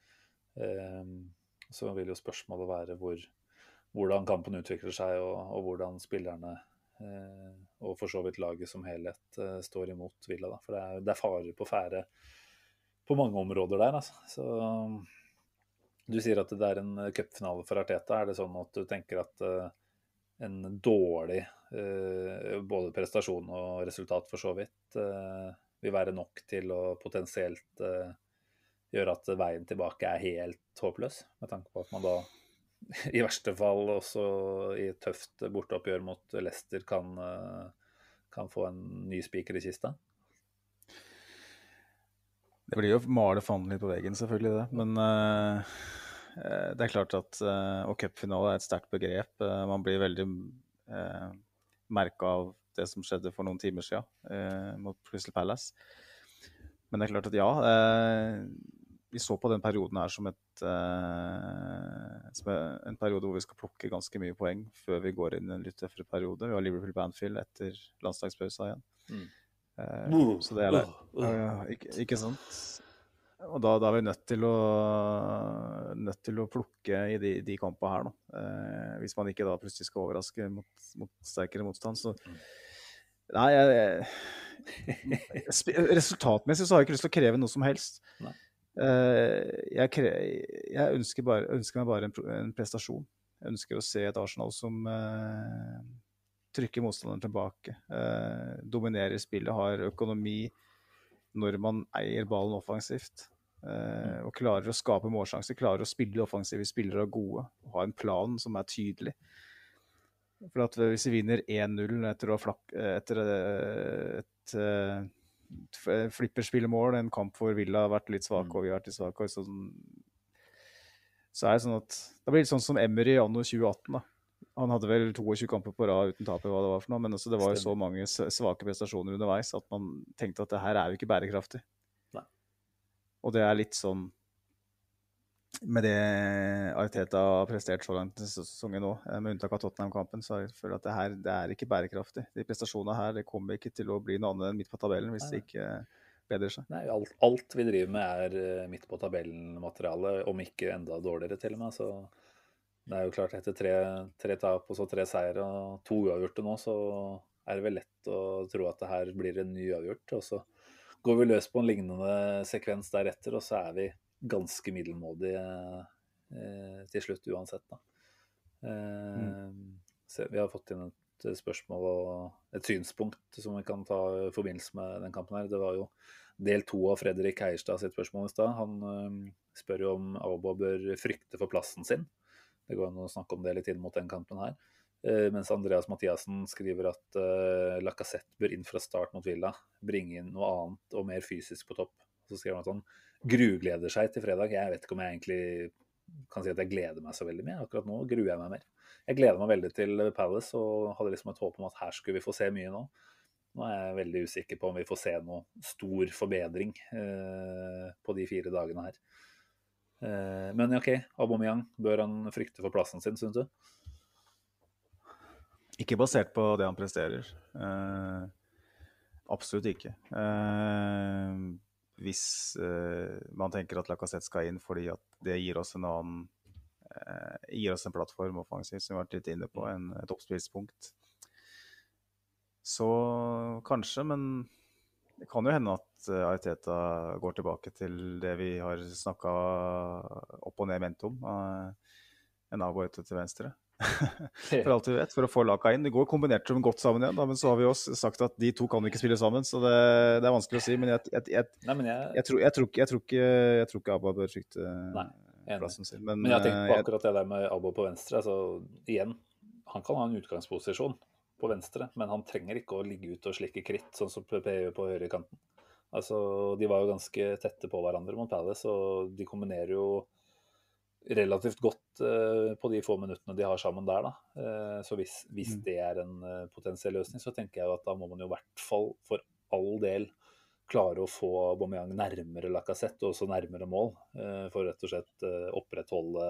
Så vil jo spørsmålet være hvor, hvordan kampen utvikler seg, og, og hvordan spillerne og for så vidt laget som helhet står imot Villa. For det er, det er farer på ferde på mange områder der. Altså. Så du sier at det er en eh, cupfinale for Arteta. Er det sånn at du tenker at en dårlig både prestasjon og resultat for så vidt uh, vil være nok til å potensielt gjøre at veien tilbake er helt håpløs? Med tanke på at man da i verste fall også i et tøft borteoppgjør mot Leicester kan, kan få en ny spiker i kista? Det blir jo å male fanden litt på veggen, selvfølgelig, det. Men uh, det er klart at uh, Og cupfinale er et sterkt begrep. Uh, man blir veldig merka av det som skjedde for noen timer siden eh, mot Crystal Palace. Men det er klart at ja. vi så på den perioden her som, et, som en periode hvor vi skal plukke ganske mye poeng før vi går inn i en litt tøffere periode. Vi har Liverpool Banfield etter landslagspausa igjen. Mm. Uh, så det er det. Ja, ikke, ikke, sant? Og da, da, er vi nødt til å, nødt til å plukke i de, de kampene her, nå. Eh, hvis man ikke da plutselig skal overraske mot, mot sterkere motstand. Så Nei, jeg, Resultatmessig så har jeg ikke lyst til å kreve noe som helst. Jeg, kre, jeg, ønsker, bare, ønsker meg bare en, en, prestasjon. Jeg ønsker å se et Arsenal som trykker motstanderen tilbake. Eh, dominerer spillet, har økonomi når man eier ballen offensivt. Eh, og klarer å skape målsjanser, klarer å spille offensive spillere og gode. Og ha en plan som er tydelig. For at hvis vi vinner 1-0 etter, etter, eh, et, et, et flipperspillemål, en kamp hvor Villa har vært litt svake og vi har vært litt svake, så, så er det sånn at det blir litt sånn som Emery i anno 2018. da Han hadde vel 22 kamper på rad uten tap, hva det var for noe. Men også, det var jo så mange svake prestasjoner underveis at man tenkte at det her er jo ikke bærekraftig. Nei. Og det er litt sånn med det Arteta har prestert så langt i sesongen nå, eh, med unntak av Tottenham-kampen, så jeg føler jeg at det her det er ikke bærekraftig. De prestasjonene her det kommer ikke til å bli noe annet enn midt på tabellen hvis det ikke bedrer seg. Nei, alt, alt vi driver med er eh, midt på tabellen-materiale, om ikke enda dårligere til og med. Så det er jo klart etter tre, tre tap og så tre seire og to uavgjorte nå, så er det vel lett å tro at det her blir en ny uavgjort. Og så går vi løs på en lignende sekvens deretter, og så er vi ganske middelmådige eh, til slutt uansett, da. Eh, så vi har fått inn et spørsmål og et synspunkt som vi kan ta i forbindelse med den kampen her. Det var jo del to av Fredrik Heierstad sitt spørsmål i stad. Han eh, spør jo om Auba bør frykte for plassen sin. Det går an å snakke om det litt inn mot den kampen her. Eh, mens Andreas Mathiassen skriver at uh, Lacassette bør inn fra start mot Villa. Bringe inn noe annet og mer fysisk på topp. Så skriver han at han grugleder seg til fredag. Jeg vet ikke om jeg egentlig kan si at jeg gleder meg så veldig mye. Akkurat nå gruer jeg meg mer. Jeg gleder meg veldig til Palace og hadde liksom et håp om at her skulle vi få se mye nå. Nå er jeg veldig usikker på om vi får se noe stor forbedring eh, på de fire dagene her. Eh, men OK, Aubameyang, bør han frykte for plassen sin, syns du? Ikke basert på det han presterer. Eh, absolutt ikke. Eh, hvis eh, man tenker at Lacassette skal inn fordi at det gir oss en annen eh, gir oss en plattform offensivt, som vi har vært litt inne på, en, et oppspillspunkt. Så kanskje, men det kan jo hende at eh, Arteta går tilbake til det vi har snakka opp og ned ment om. eh, en avbøyte til venstre. for alt vi vet, for å få Laka inn. Det går kombinert som godt sammen igjen, da, men så har vi også sagt at de to kan ikke spille sammen. Så det, det er vanskelig å si. Men jeg, jeg, jeg, jeg, jeg, tror, tror, ikke- tror ikke, jeg tror ikke Abba bør frykte Nei, plassen sin. Men, Men jeg har tenkt på eh, akkurat det der med Abba på venstre. altså Igjen, han kan ha en utgangsposisjon på venstre, men han trenger ikke å ligge ute og slikke kritt, sånn som PP gjør på høyrekanten. Altså, de var jo ganske tette på hverandre mot Palace, og de kombinerer jo relativt godt eh, på de få minuttene de har sammen der. Da. Eh, så hvis, hvis Mm. det er en eh, potensiell løsning, så tenker jeg at da må man jo i hvert fall for all del klare å få Aubameyang nærmere Lacassette og også nærmere mål. eh, For rett og slett eh, opprettholde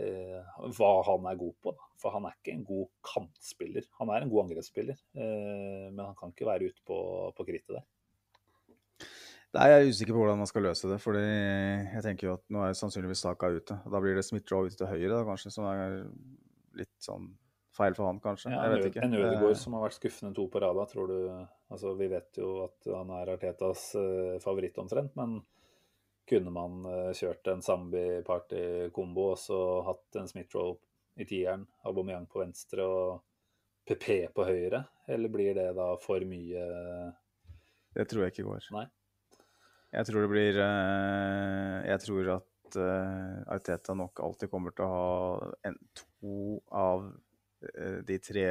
eh, hva han er god på. Da. For han er ikke en god kantspiller. Han er en god angrepsspiller, men han kan ikke være ute på, på krittet der. Nei, jeg er usikker på hvordan man skal løse det. fordi jeg tenker jo at nå er sannsynligvis Saka ute. Da blir det Smith-Roe ute til høyre, da, kanskje, som er litt sånn feil for han, kanskje. Ja, jeg vet ikke. En Ødegaard som har vært skuffende to på rad, tror du altså Vi vet jo at han er Artetas uh, favoritt omtrent, men kunne man uh, kjørt en Zambi-party-kombo og så hatt en Smith-Roe i tieren, Aubameyang på venstre og PP på høyre? Eller blir det da for mye Det tror jeg ikke går. Nei. Jeg tror det blir eh, Jeg tror at eh, Arteta nok alltid kommer til å ha en, to av eh, de tre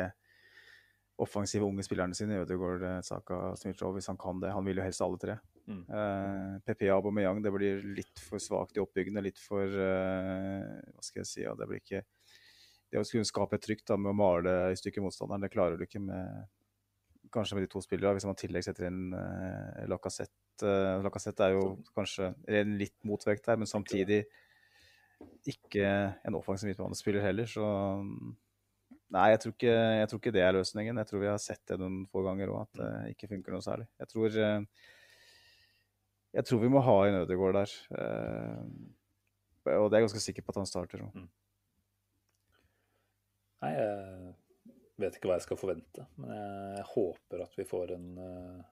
offensive unge spillerne sine, Ødegaard, Saka, Smith-Rowe, hvis han kan det. Han vil jo helst alle tre. Mm. Uh, PP Aubameyang, det blir litt for svakt i oppbyggende, litt for Hva skal jeg si? Ja, det blir ikke Det å skulle skape et trykk da, med å male i stykker motstanderen, det klarer du ikke med kanskje med de to spillerne, hvis man i tillegg setter inn uh, Lacassette. Uh, Lacassette er jo kanskje en litt motvekt der, men samtidig ikke en offensiv midtbanespiller heller, så Nei, jeg tror, ikke, jeg tror ikke det er løsningen. Jeg tror vi har sett det noen få ganger òg, at det ikke funker noe særlig. Jeg tror, eh, jeg tror vi må ha en Ødegaard der. eh, og det er jeg ganske sikker på at han starter òg. Nei, jeg vet ikke hva jeg skal forvente, men jeg håper at vi får en eh,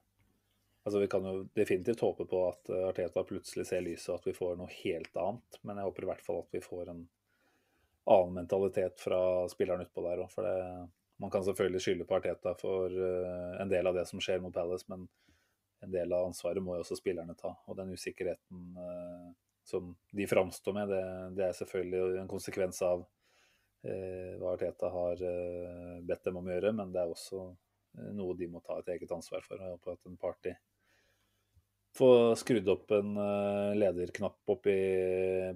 Altså, Vi kan jo definitivt håpe på at eh, Arteta plutselig ser lyset, og at vi får noe helt annet. Men jeg håper i hvert fall at vi får en annen mentalitet fra spilleren utpå der òg. For det, man kan selvfølgelig skylde på Arteta for eh, en del av det som skjer mot Palace, men en del av ansvaret må jo også spillerne ta. Og den usikkerheten som de framstår med, det, det er selvfølgelig en konsekvens av hva Arteta har eh, bedt dem om å gjøre, men det er også eh, noe de må ta et eget ansvar for. Jeg håper at en party får skrudd opp en eh, lederknapp opp i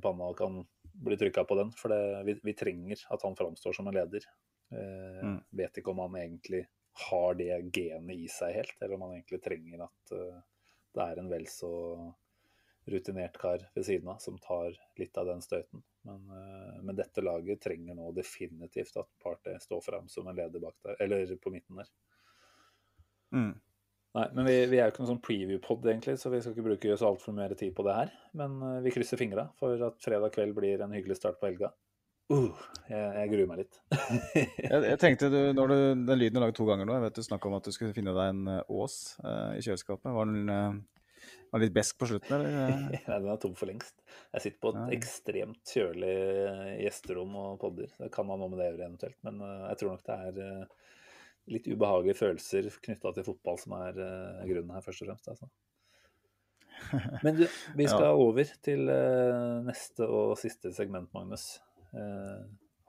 panna og kan bli trykka på den. For det, vi, vi, trenger at han framstår som en leder. Eh, mm. Vet ikke om han egentlig har det genet i seg helt, eller om han egentlig trenger at uh, det er en vel så rutinert kar ved siden av som tar litt av den støyten. Men, uh, men dette laget trenger nå definitivt at Party står fram som en leder bak der, eller på midten der. Mm. Nei, men vi, vi, er jo ikke noen sånn preview-pod, egentlig, så vi skal ikke bruke så altfor mye tid på det her. Men uh, vi krysser fingra for at fredag kveld blir en hyggelig start på helga. Uh, jeg, jeg, gruer meg litt. jeg, jeg, tenkte, du, når du, Den lyden er laget to ganger nå. Jeg vet Du snakka om at du skulle finne deg en Ås uh, i kjøleskapet. Var den, uh, var litt besk på slutten, eller? Nei, den er tom for lengst. Jeg sitter på et ja. ekstremt kjølig gjesterom og podder. Det kan ha noe med det å gjøre eventuelt, men jeg tror nok det er litt ubehagelige følelser knytta til fotball som er grunnen her, først og fremst. Altså. Men du, vi skal ja. over til neste og siste segment, Magnus.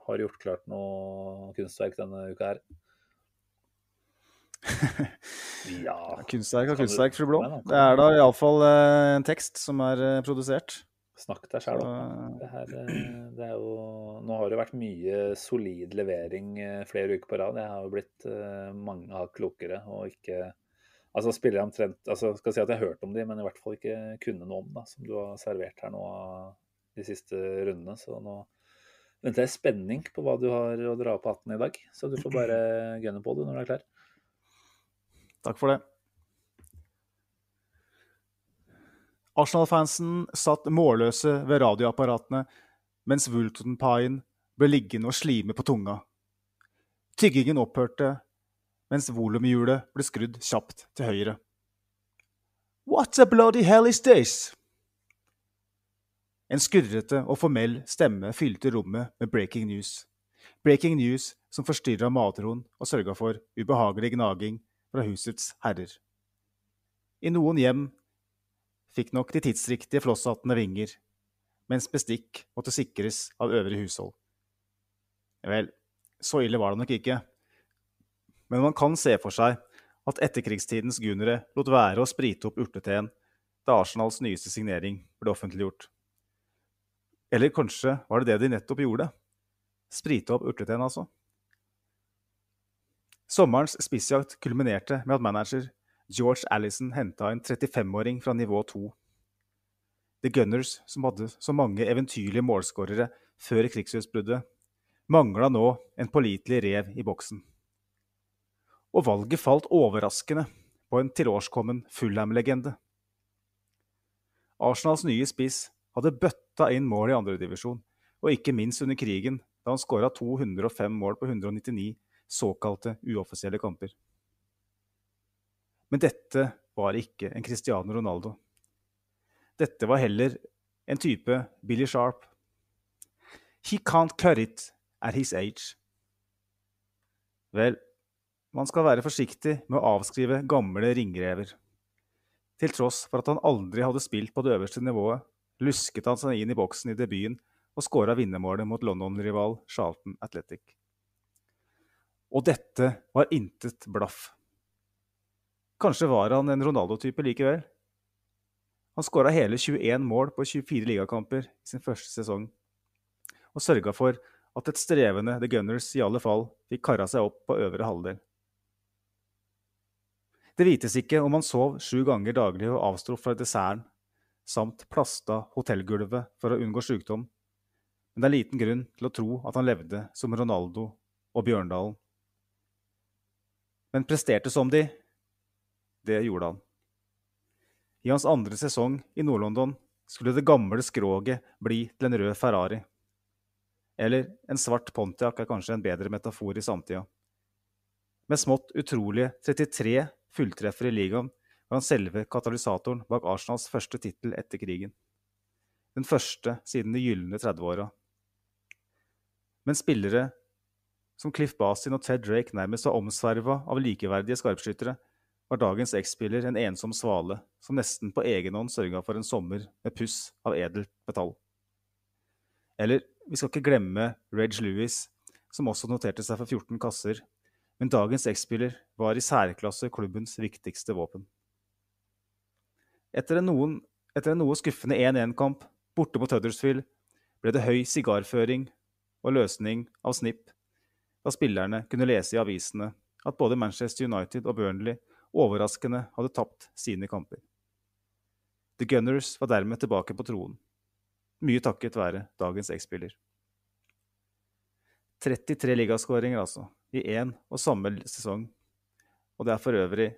Har gjort klart noe kunstverk denne uka her? ja Kunstverk og kunstverk, fru Blå. Det er da iallfall uh, en tekst som er produsert. Snakk deg sjæl opp. Det, her, eh, det er jo Nå har det vært mye solid levering eh, flere uker på rad. Jeg har jo blitt mange hakk klokere og ikke Altså spiller jeg omtrent altså Skal si at jeg har hørt om de, men i hvert fall ikke kunne noe om, da, som du har servert her nå de siste rundene. Så nå venter jeg spenning på hva du har å dra på hatten i dag. Så du får bare gunne på det når du er klar. Takk for det. Arsenal-fansen satt målløse ved radioapparatene mens Woolton-paien ble liggende og slime på tunga. Tyggingen opphørte mens volumhjulet ble skrudd kjapt til høyre. What a bloody hell is this? En skurrete og formell stemme fylte rommet med breaking news. Breaking news som forstyrra matroen og sørga for ubehagelig gnaging fra husets herrer. I noen hjem fikk nok de tidsriktige flosshattene vinger, mens bestikk måtte sikres av øvrig hushold. Vel, så ille var det nok ikke, men man kan se for seg at etterkrigstidens gunere lot være å sprite opp urteteen da Arsenals nyeste signering ble offentliggjort. Eller kanskje var det det de nettopp gjorde? Sprite opp urteteen, altså. Sommerens spissjakt kulminerte med at manager George Allison henta en 35-åring fra nivå 2. The Gunners, som hadde så mange eventyrlige målskårere før krigsutbruddet, mangla nå en pålitelig rev i boksen. Og valget falt overraskende på en tilårskommen Fulham-legende. Arsenals nye spiss hadde bøtta inn mål i andredivisjon, og ikke minst under krigen, da han skåra 205 mål på 199 såkalte uoffisielle kamper. Men dette var ikke en Cristiano Ronaldo. Dette var heller en type Billy Sharp. He can't cut it at his age. Vel, man skal være forsiktig med å avskrive gamle ringrever. Til tross for at han aldri hadde spilt på det øverste nivået, lusket han seg inn i boksen i debuten og skåra vinnermålet mot London-rival Charlton Athletic. Og dette var intet blaff. Kanskje var han en Ronaldo-type likevel. Han skåra hele 21 mål på 24 ligakamper i sin første sesong, og sørga for at et strevende The Gunners i alle fall fikk kara seg opp på øvre halvdel. Det vites ikke om han sov sju ganger daglig og avsto fra desserten, samt plasta hotellgulvet for å unngå sykdom, men det er liten grunn til å tro at han levde som Ronaldo og Bjørndalen. Men presterte som de, det gjorde han. I hans andre sesong i Nord-London skulle det gamle skroget bli til en rød Ferrari. Eller en svart Pontiac er kanskje en bedre metafor i samtida. Med smått utrolige 33 fulltreffere i ligaen var han selve katalysatoren bak Arsenals første tittel etter krigen. Den første siden de gylne 30-åra. Men spillere som Cliff Basin og Ted Drake nærmest var omsverva av likeverdige skarpskyttere, var dagens X-spiller en ensom svale som nesten på egen hånd sørga for en sommer med puss av edelt metall. Eller vi skal ikke glemme Reg Lewis, som også noterte seg for 14 kasser, men dagens X-spiller var i særklasse klubbens viktigste våpen. Etter en, noen, etter en noe skuffende 1-1-kamp borte mot Huddersfield ble det høy sigarføring og løsning av snipp da spillerne kunne lese i avisene at både Manchester United og Burnley overraskende hadde tapt sine kamper. The Gunners var dermed tilbake på troen, mye takket være dagens X-spiller. 33 ligaskåringer, altså, i én og samme sesong. Og det er for øvrig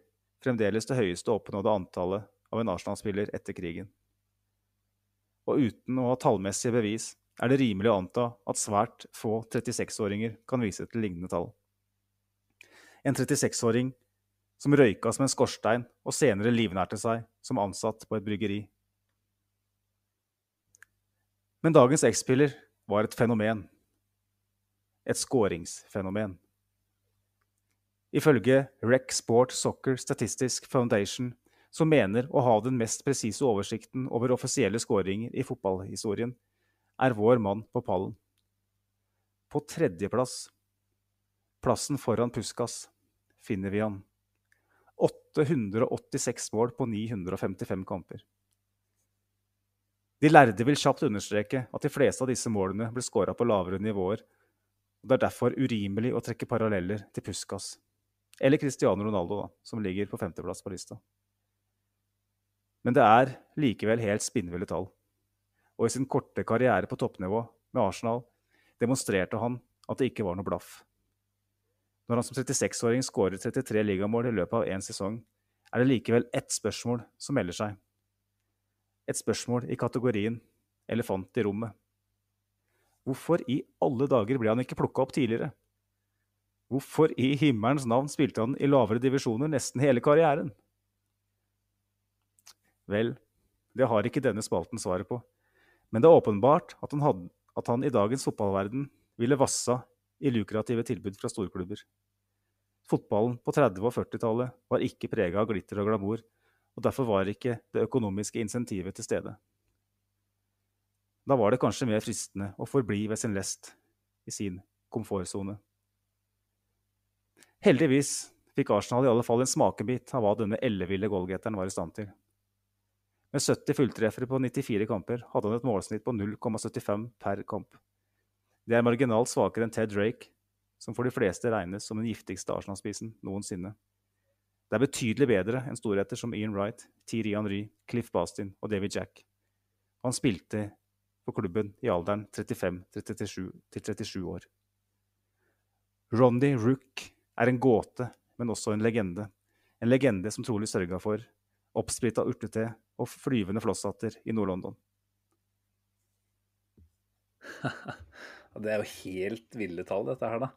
fremdeles det høyeste oppnådde antallet av en Arsenal-spiller etter krigen. Og uten å ha tallmessige bevis er det rimelig å anta at svært få 36-åringer kan vise til lignende tall. En 36-åring som røyka som en skorstein og senere livnærte seg som ansatt på et bryggeri. Men dagens X-piller var et fenomen. Et skåringsfenomen. Ifølge Rec Sport Soccer Statistisk Foundation, som mener å ha den mest presise oversikten over offisielle skåringer i fotballhistorien, er vår mann på pallen. På tredjeplass, plassen foran Puskas, finner vi han. 886 mål på 955 kamper. De lærde vil kjapt understreke at de fleste av disse målene ble skåra på lavere nivåer, og det er derfor urimelig å trekke paralleller til Puskas. Eller Cristiano Ronaldo, da, som ligger på femteplass på lista. Men det er likevel helt spinnville tall og i sin korte karriere på toppnivå med Arsenal demonstrerte han at det ikke var noe blaff. Når han som 36-åring skårer 33 ligamål i løpet av én sesong, er det likevel ett spørsmål som melder seg. Et spørsmål i kategorien 'elefant i rommet'. Hvorfor i alle dager ble han ikke plukka opp tidligere? Hvorfor i himmelens navn spilte han i lavere divisjoner nesten hele karrieren? Vel, det har ikke denne spalten svaret på. Men det er åpenbart at han, hadde, at han i dagens fotballverden ville vassa i lukrative tilbud fra storklubber. Fotballen på 30- og 40-tallet var ikke prega av glitter og glamour, og derfor var ikke det økonomiske insentivet til stede. Da var det kanskje mer fristende å forbli ved sin lest, i sin komfortsone. Heldigvis fikk Arsenal i alle fall en smakebit av hva denne elleville goalgetteren var i stand til. Med 70 fulltreffere på 94 kamper hadde han et målsnitt på 0,75 per kamp. Det er marginalt svakere enn Ted Drake, som for de fleste regnes som den giftigste Arsenal-spissen noensinne. Det er betydelig bedre enn storheter som Ian Wright, Thierry Henry, Cliff Bastin og David Jack. Han spilte for klubben i alderen 35 til 37 år. Rondy Rook er en gåte, men også en legende. En legende som trolig sørga for oppsplitta urtete og flyvende flosshatter i Nord-London. det er jo helt ville tall, dette her, da.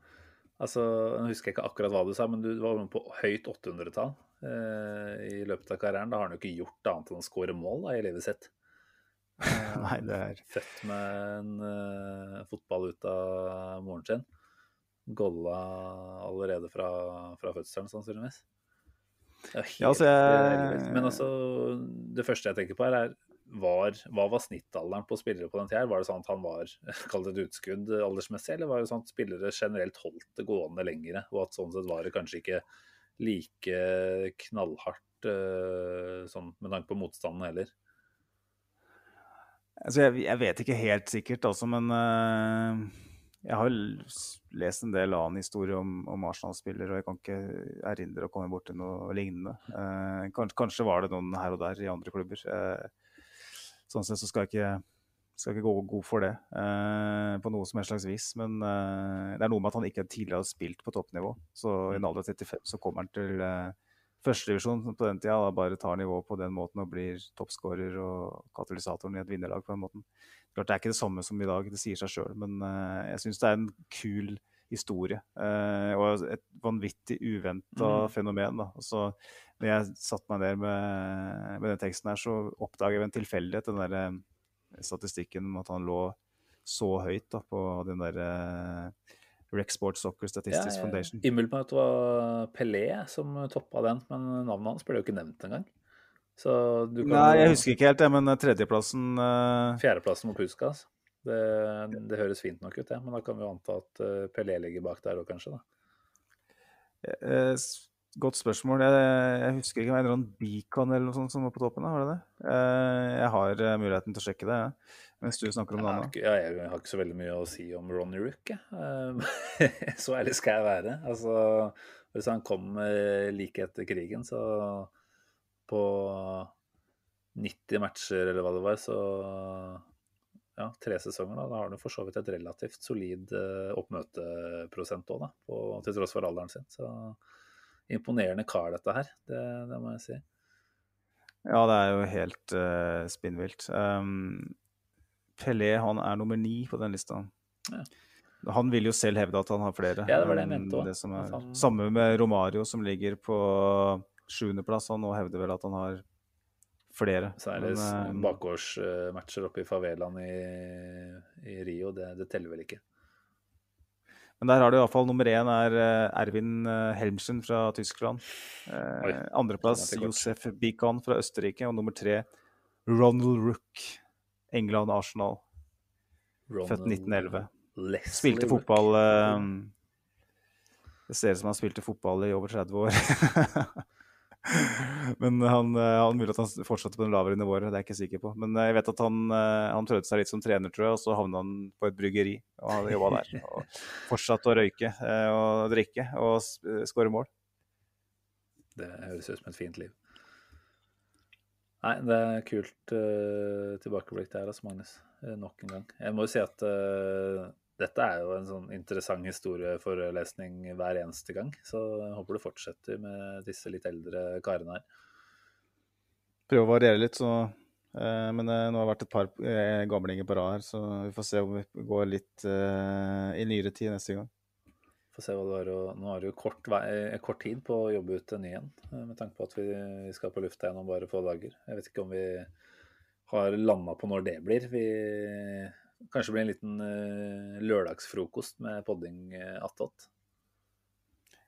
Altså, Nå husker jeg ikke akkurat hva du sa, men du var på høyt 800-tall eh, i løpet av karrieren. Da har han jo ikke gjort annet enn å skåre mål da, i livet sitt. Nei, det er... Født med en uh, fotball ut av moren sin. Golla allerede fra, fra fødselen, sannsynligvis. Ja, altså, jeg... Men altså, det første jeg tenker på, her er var, hva var snittalderen på spillere på den tida? Var det sånn at han var kalt et utskudd aldersmessig, eller var det sånn at spillere generelt holdt det gående lengre? Og at sånn sett var det kanskje ikke like knallhardt uh, sånn med tanke på motstanden heller? Altså, jeg, jeg, vet ikke helt sikkert, altså, men uh jeg har lest en del annen historie om, om Arsenal-spillere, og jeg kan ikke erindre å komme borti noe lignende. Eh, kanskje, kanskje, var det noen her og der i andre klubber. Eh, sånn sett så skal jeg ikke, skal ikke gå god for det eh, på noe som helst slags vis. Men eh, det er noe med at han ikke tidligere har spilt på toppnivå. Så i en alder av 35 så kommer han til eh, førstedivisjon på den tida. Da bare tar nivået på den måten og blir toppskårer og katalysatoren i et vinnerlag på den måten. Klart Det er ikke det samme som i dag, det sier seg sjøl, men uh, jeg syns det er en kul historie. Uh, og et vanvittig uventa mm. fenomen. da. Så når jeg satte meg ned med, med den teksten her, så oppdaget jeg ved en tilfeldighet den der uh, statistikken om at han lå så høyt da, på den der uh, Rec Sports Soccer Statistics ja, Foundation. Umiddelbart var Pelé som toppa den, men navnet hans ble jo ikke nevnt engang. Kan, Nei, jeg husker ikke helt det, men tredjeplassen uh... Fjerdeplassen mot Puskas. Det, det, høres fint nok ut, det. Ja. Men da kan vi jo anta at uh, Pelé ligger bak der òg, kanskje? da. Godt spørsmål. Jeg, jeg husker ikke det var en eller annen Beacon eller noe sånt som var på toppen. da, Var det det? Eh, jeg har eh, muligheten til å sjekke det, ja. mens du snakker om det andre. ja, jeg har ikke så veldig mye å si om Ronny Rook, jeg. Eh, så ærlig skal jeg være. Altså, hvis han kom eh, like etter krigen, så på 90 matcher eller hva det var, så ja, tre sesonger, da, da har han for så vidt et relativt solid eh, oppmøteprosent òg, til tross for alderen sin. Så imponerende kar, dette her. Det, det må jeg si. Ja, det er jo helt uh, spinnvilt. Um, Pelé han er nummer ni på den lista. Ja. Han vil jo selv hevde at han har flere. Ja, det var det jeg mente han- Samme med Romario, som ligger på sjuendeplass. og nå hevder vel at han har flere. Så er det Men, eh, bakgårdsmatcher oppe i favelaen i, i Rio. Det, det teller vel ikke. Men der har du iallfall nummer én er Ervin Erwin eh, Helmsen fra Tyskland. Eh, Oi, Andreplass. Josef Bikon fra Østerrike. Og nummer tre Ronald Rook, England Arsenal, født 1911. Leslie Spilte Rook. fotball eh, Det ser ut som han spilte fotball i over 30 år. Men han, eh, han mulig at han fortsatte på den lavere nivået, det er jeg ikke sikker på. Men eh, jeg vet at han, eh, han prøvde seg litt som trener, tror jeg, og så havna han på et bryggeri og jobba der. Og fortsatte å røyke og drikke og skåre mål. Det høres ut som et fint liv. Nei, det er kult uh, tilbakeblikk der, altså, Magnus. Nok en gang. Jeg må jo si at eh, dette er jo en sånn interessant historieforelesning hver eneste gang. Så jeg håper du fortsetter med disse litt eldre karene her. Prøve å variere litt, så eh, Men eh, nå har det vært et par eh, gamlinger på rad her, så vi får se om vi går litt eh, i nyere tid neste gang. Få se hva det var. Og nå har du kort, vei- eh, kort tid på å jobbe ut en ny en, eh, med tanke på at vi vi skal på lufta igjen om bare få dager. Jeg vet ikke om vi har landa på når det blir. Vi Kanskje blir en liten uh, lørdagsfrokost med podding uh, attåt.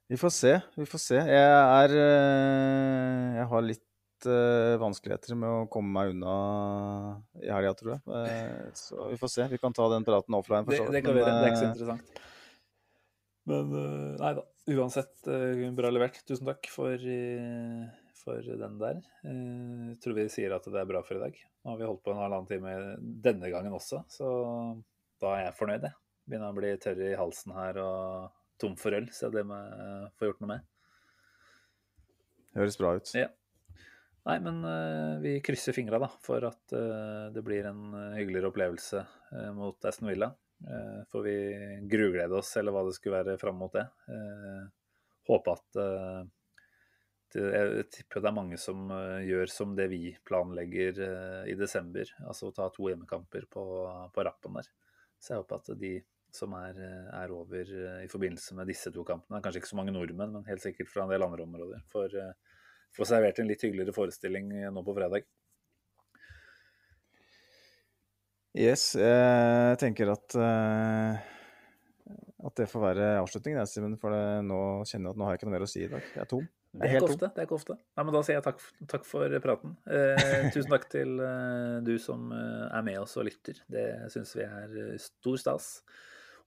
Vi får se. Vi får se. Jeg er uh, Jeg har litt vanskeligheter med å komme meg unna i helga, tror jeg. Så vi får se. Vi kan ta den praten offline. for Det, så vidt, det kan men, være. Det er ikke så interessant. Men nei da. Uansett, bra levert. Tusen takk for, eh, for den der. Eh, Jeg tror vi sier at det er bra for i dag. Nå har vi holdt på en halvannen time denne gangen også, så da er jeg fornøyd, jeg. Begynner å bli tørr i halsen her og tom for øl, så det må jeg få gjort noe med. Høres bra ut. Ja. Nei, men eh, vi krysser fingra da, for at eh, det blir en hyggeligere opplevelse mot Aston Villa. Får vi gruglede oss, eller hva det skulle være, fram mot det. Håpe at Jeg tipper det er mange som eh, gjør som det vi planlegger eh, i desember. Altså å ta to hjemmekamper på, på rappen der. Så jeg håper at de som er, eh, er over eh, i forbindelse med disse to kampene, kanskje ikke så mange nordmenn, men helt sikkert fra en del andre områder, får får servert en litt hyggeligere forestilling eh, nå på fredag. Yes, jeg tenker at eh, at det får være avslutningen, Simen. For nå kjenner jeg at nå har jeg ikke noe mer å si i dag. Jeg er tom. Det er ikke ofte. det er ikke ofte. Nei, men Da sier jeg takk, takk for praten. Eh, tusen takk til eh, du som eh, er med oss og lytter. Det syns vi er eh, stor stas.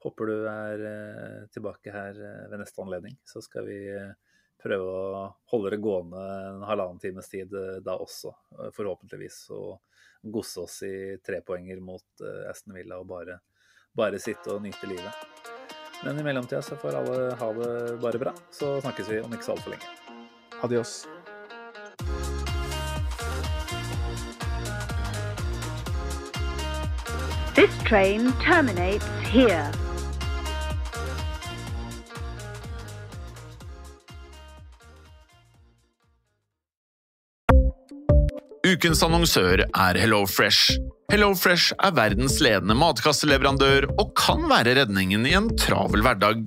Håper du er eh, tilbake her eh, ved neste anledning. Så skal vi prøve å holde det gående en halvannen times tid da også, forhåpentligvis. Og gosse oss i trepoenger mot eh, Aston Villa og bare, bare sitte og nyte livet. Men i mellomtida så får alle ha det bare bra. Så snakkes vi om ikke så altfor lenge. Adios. This train terminates here. Ukens annonsør er HelloFresh. HelloFresh er verdens ledende matkasseleverandør og kan være redningen i en travel hverdag.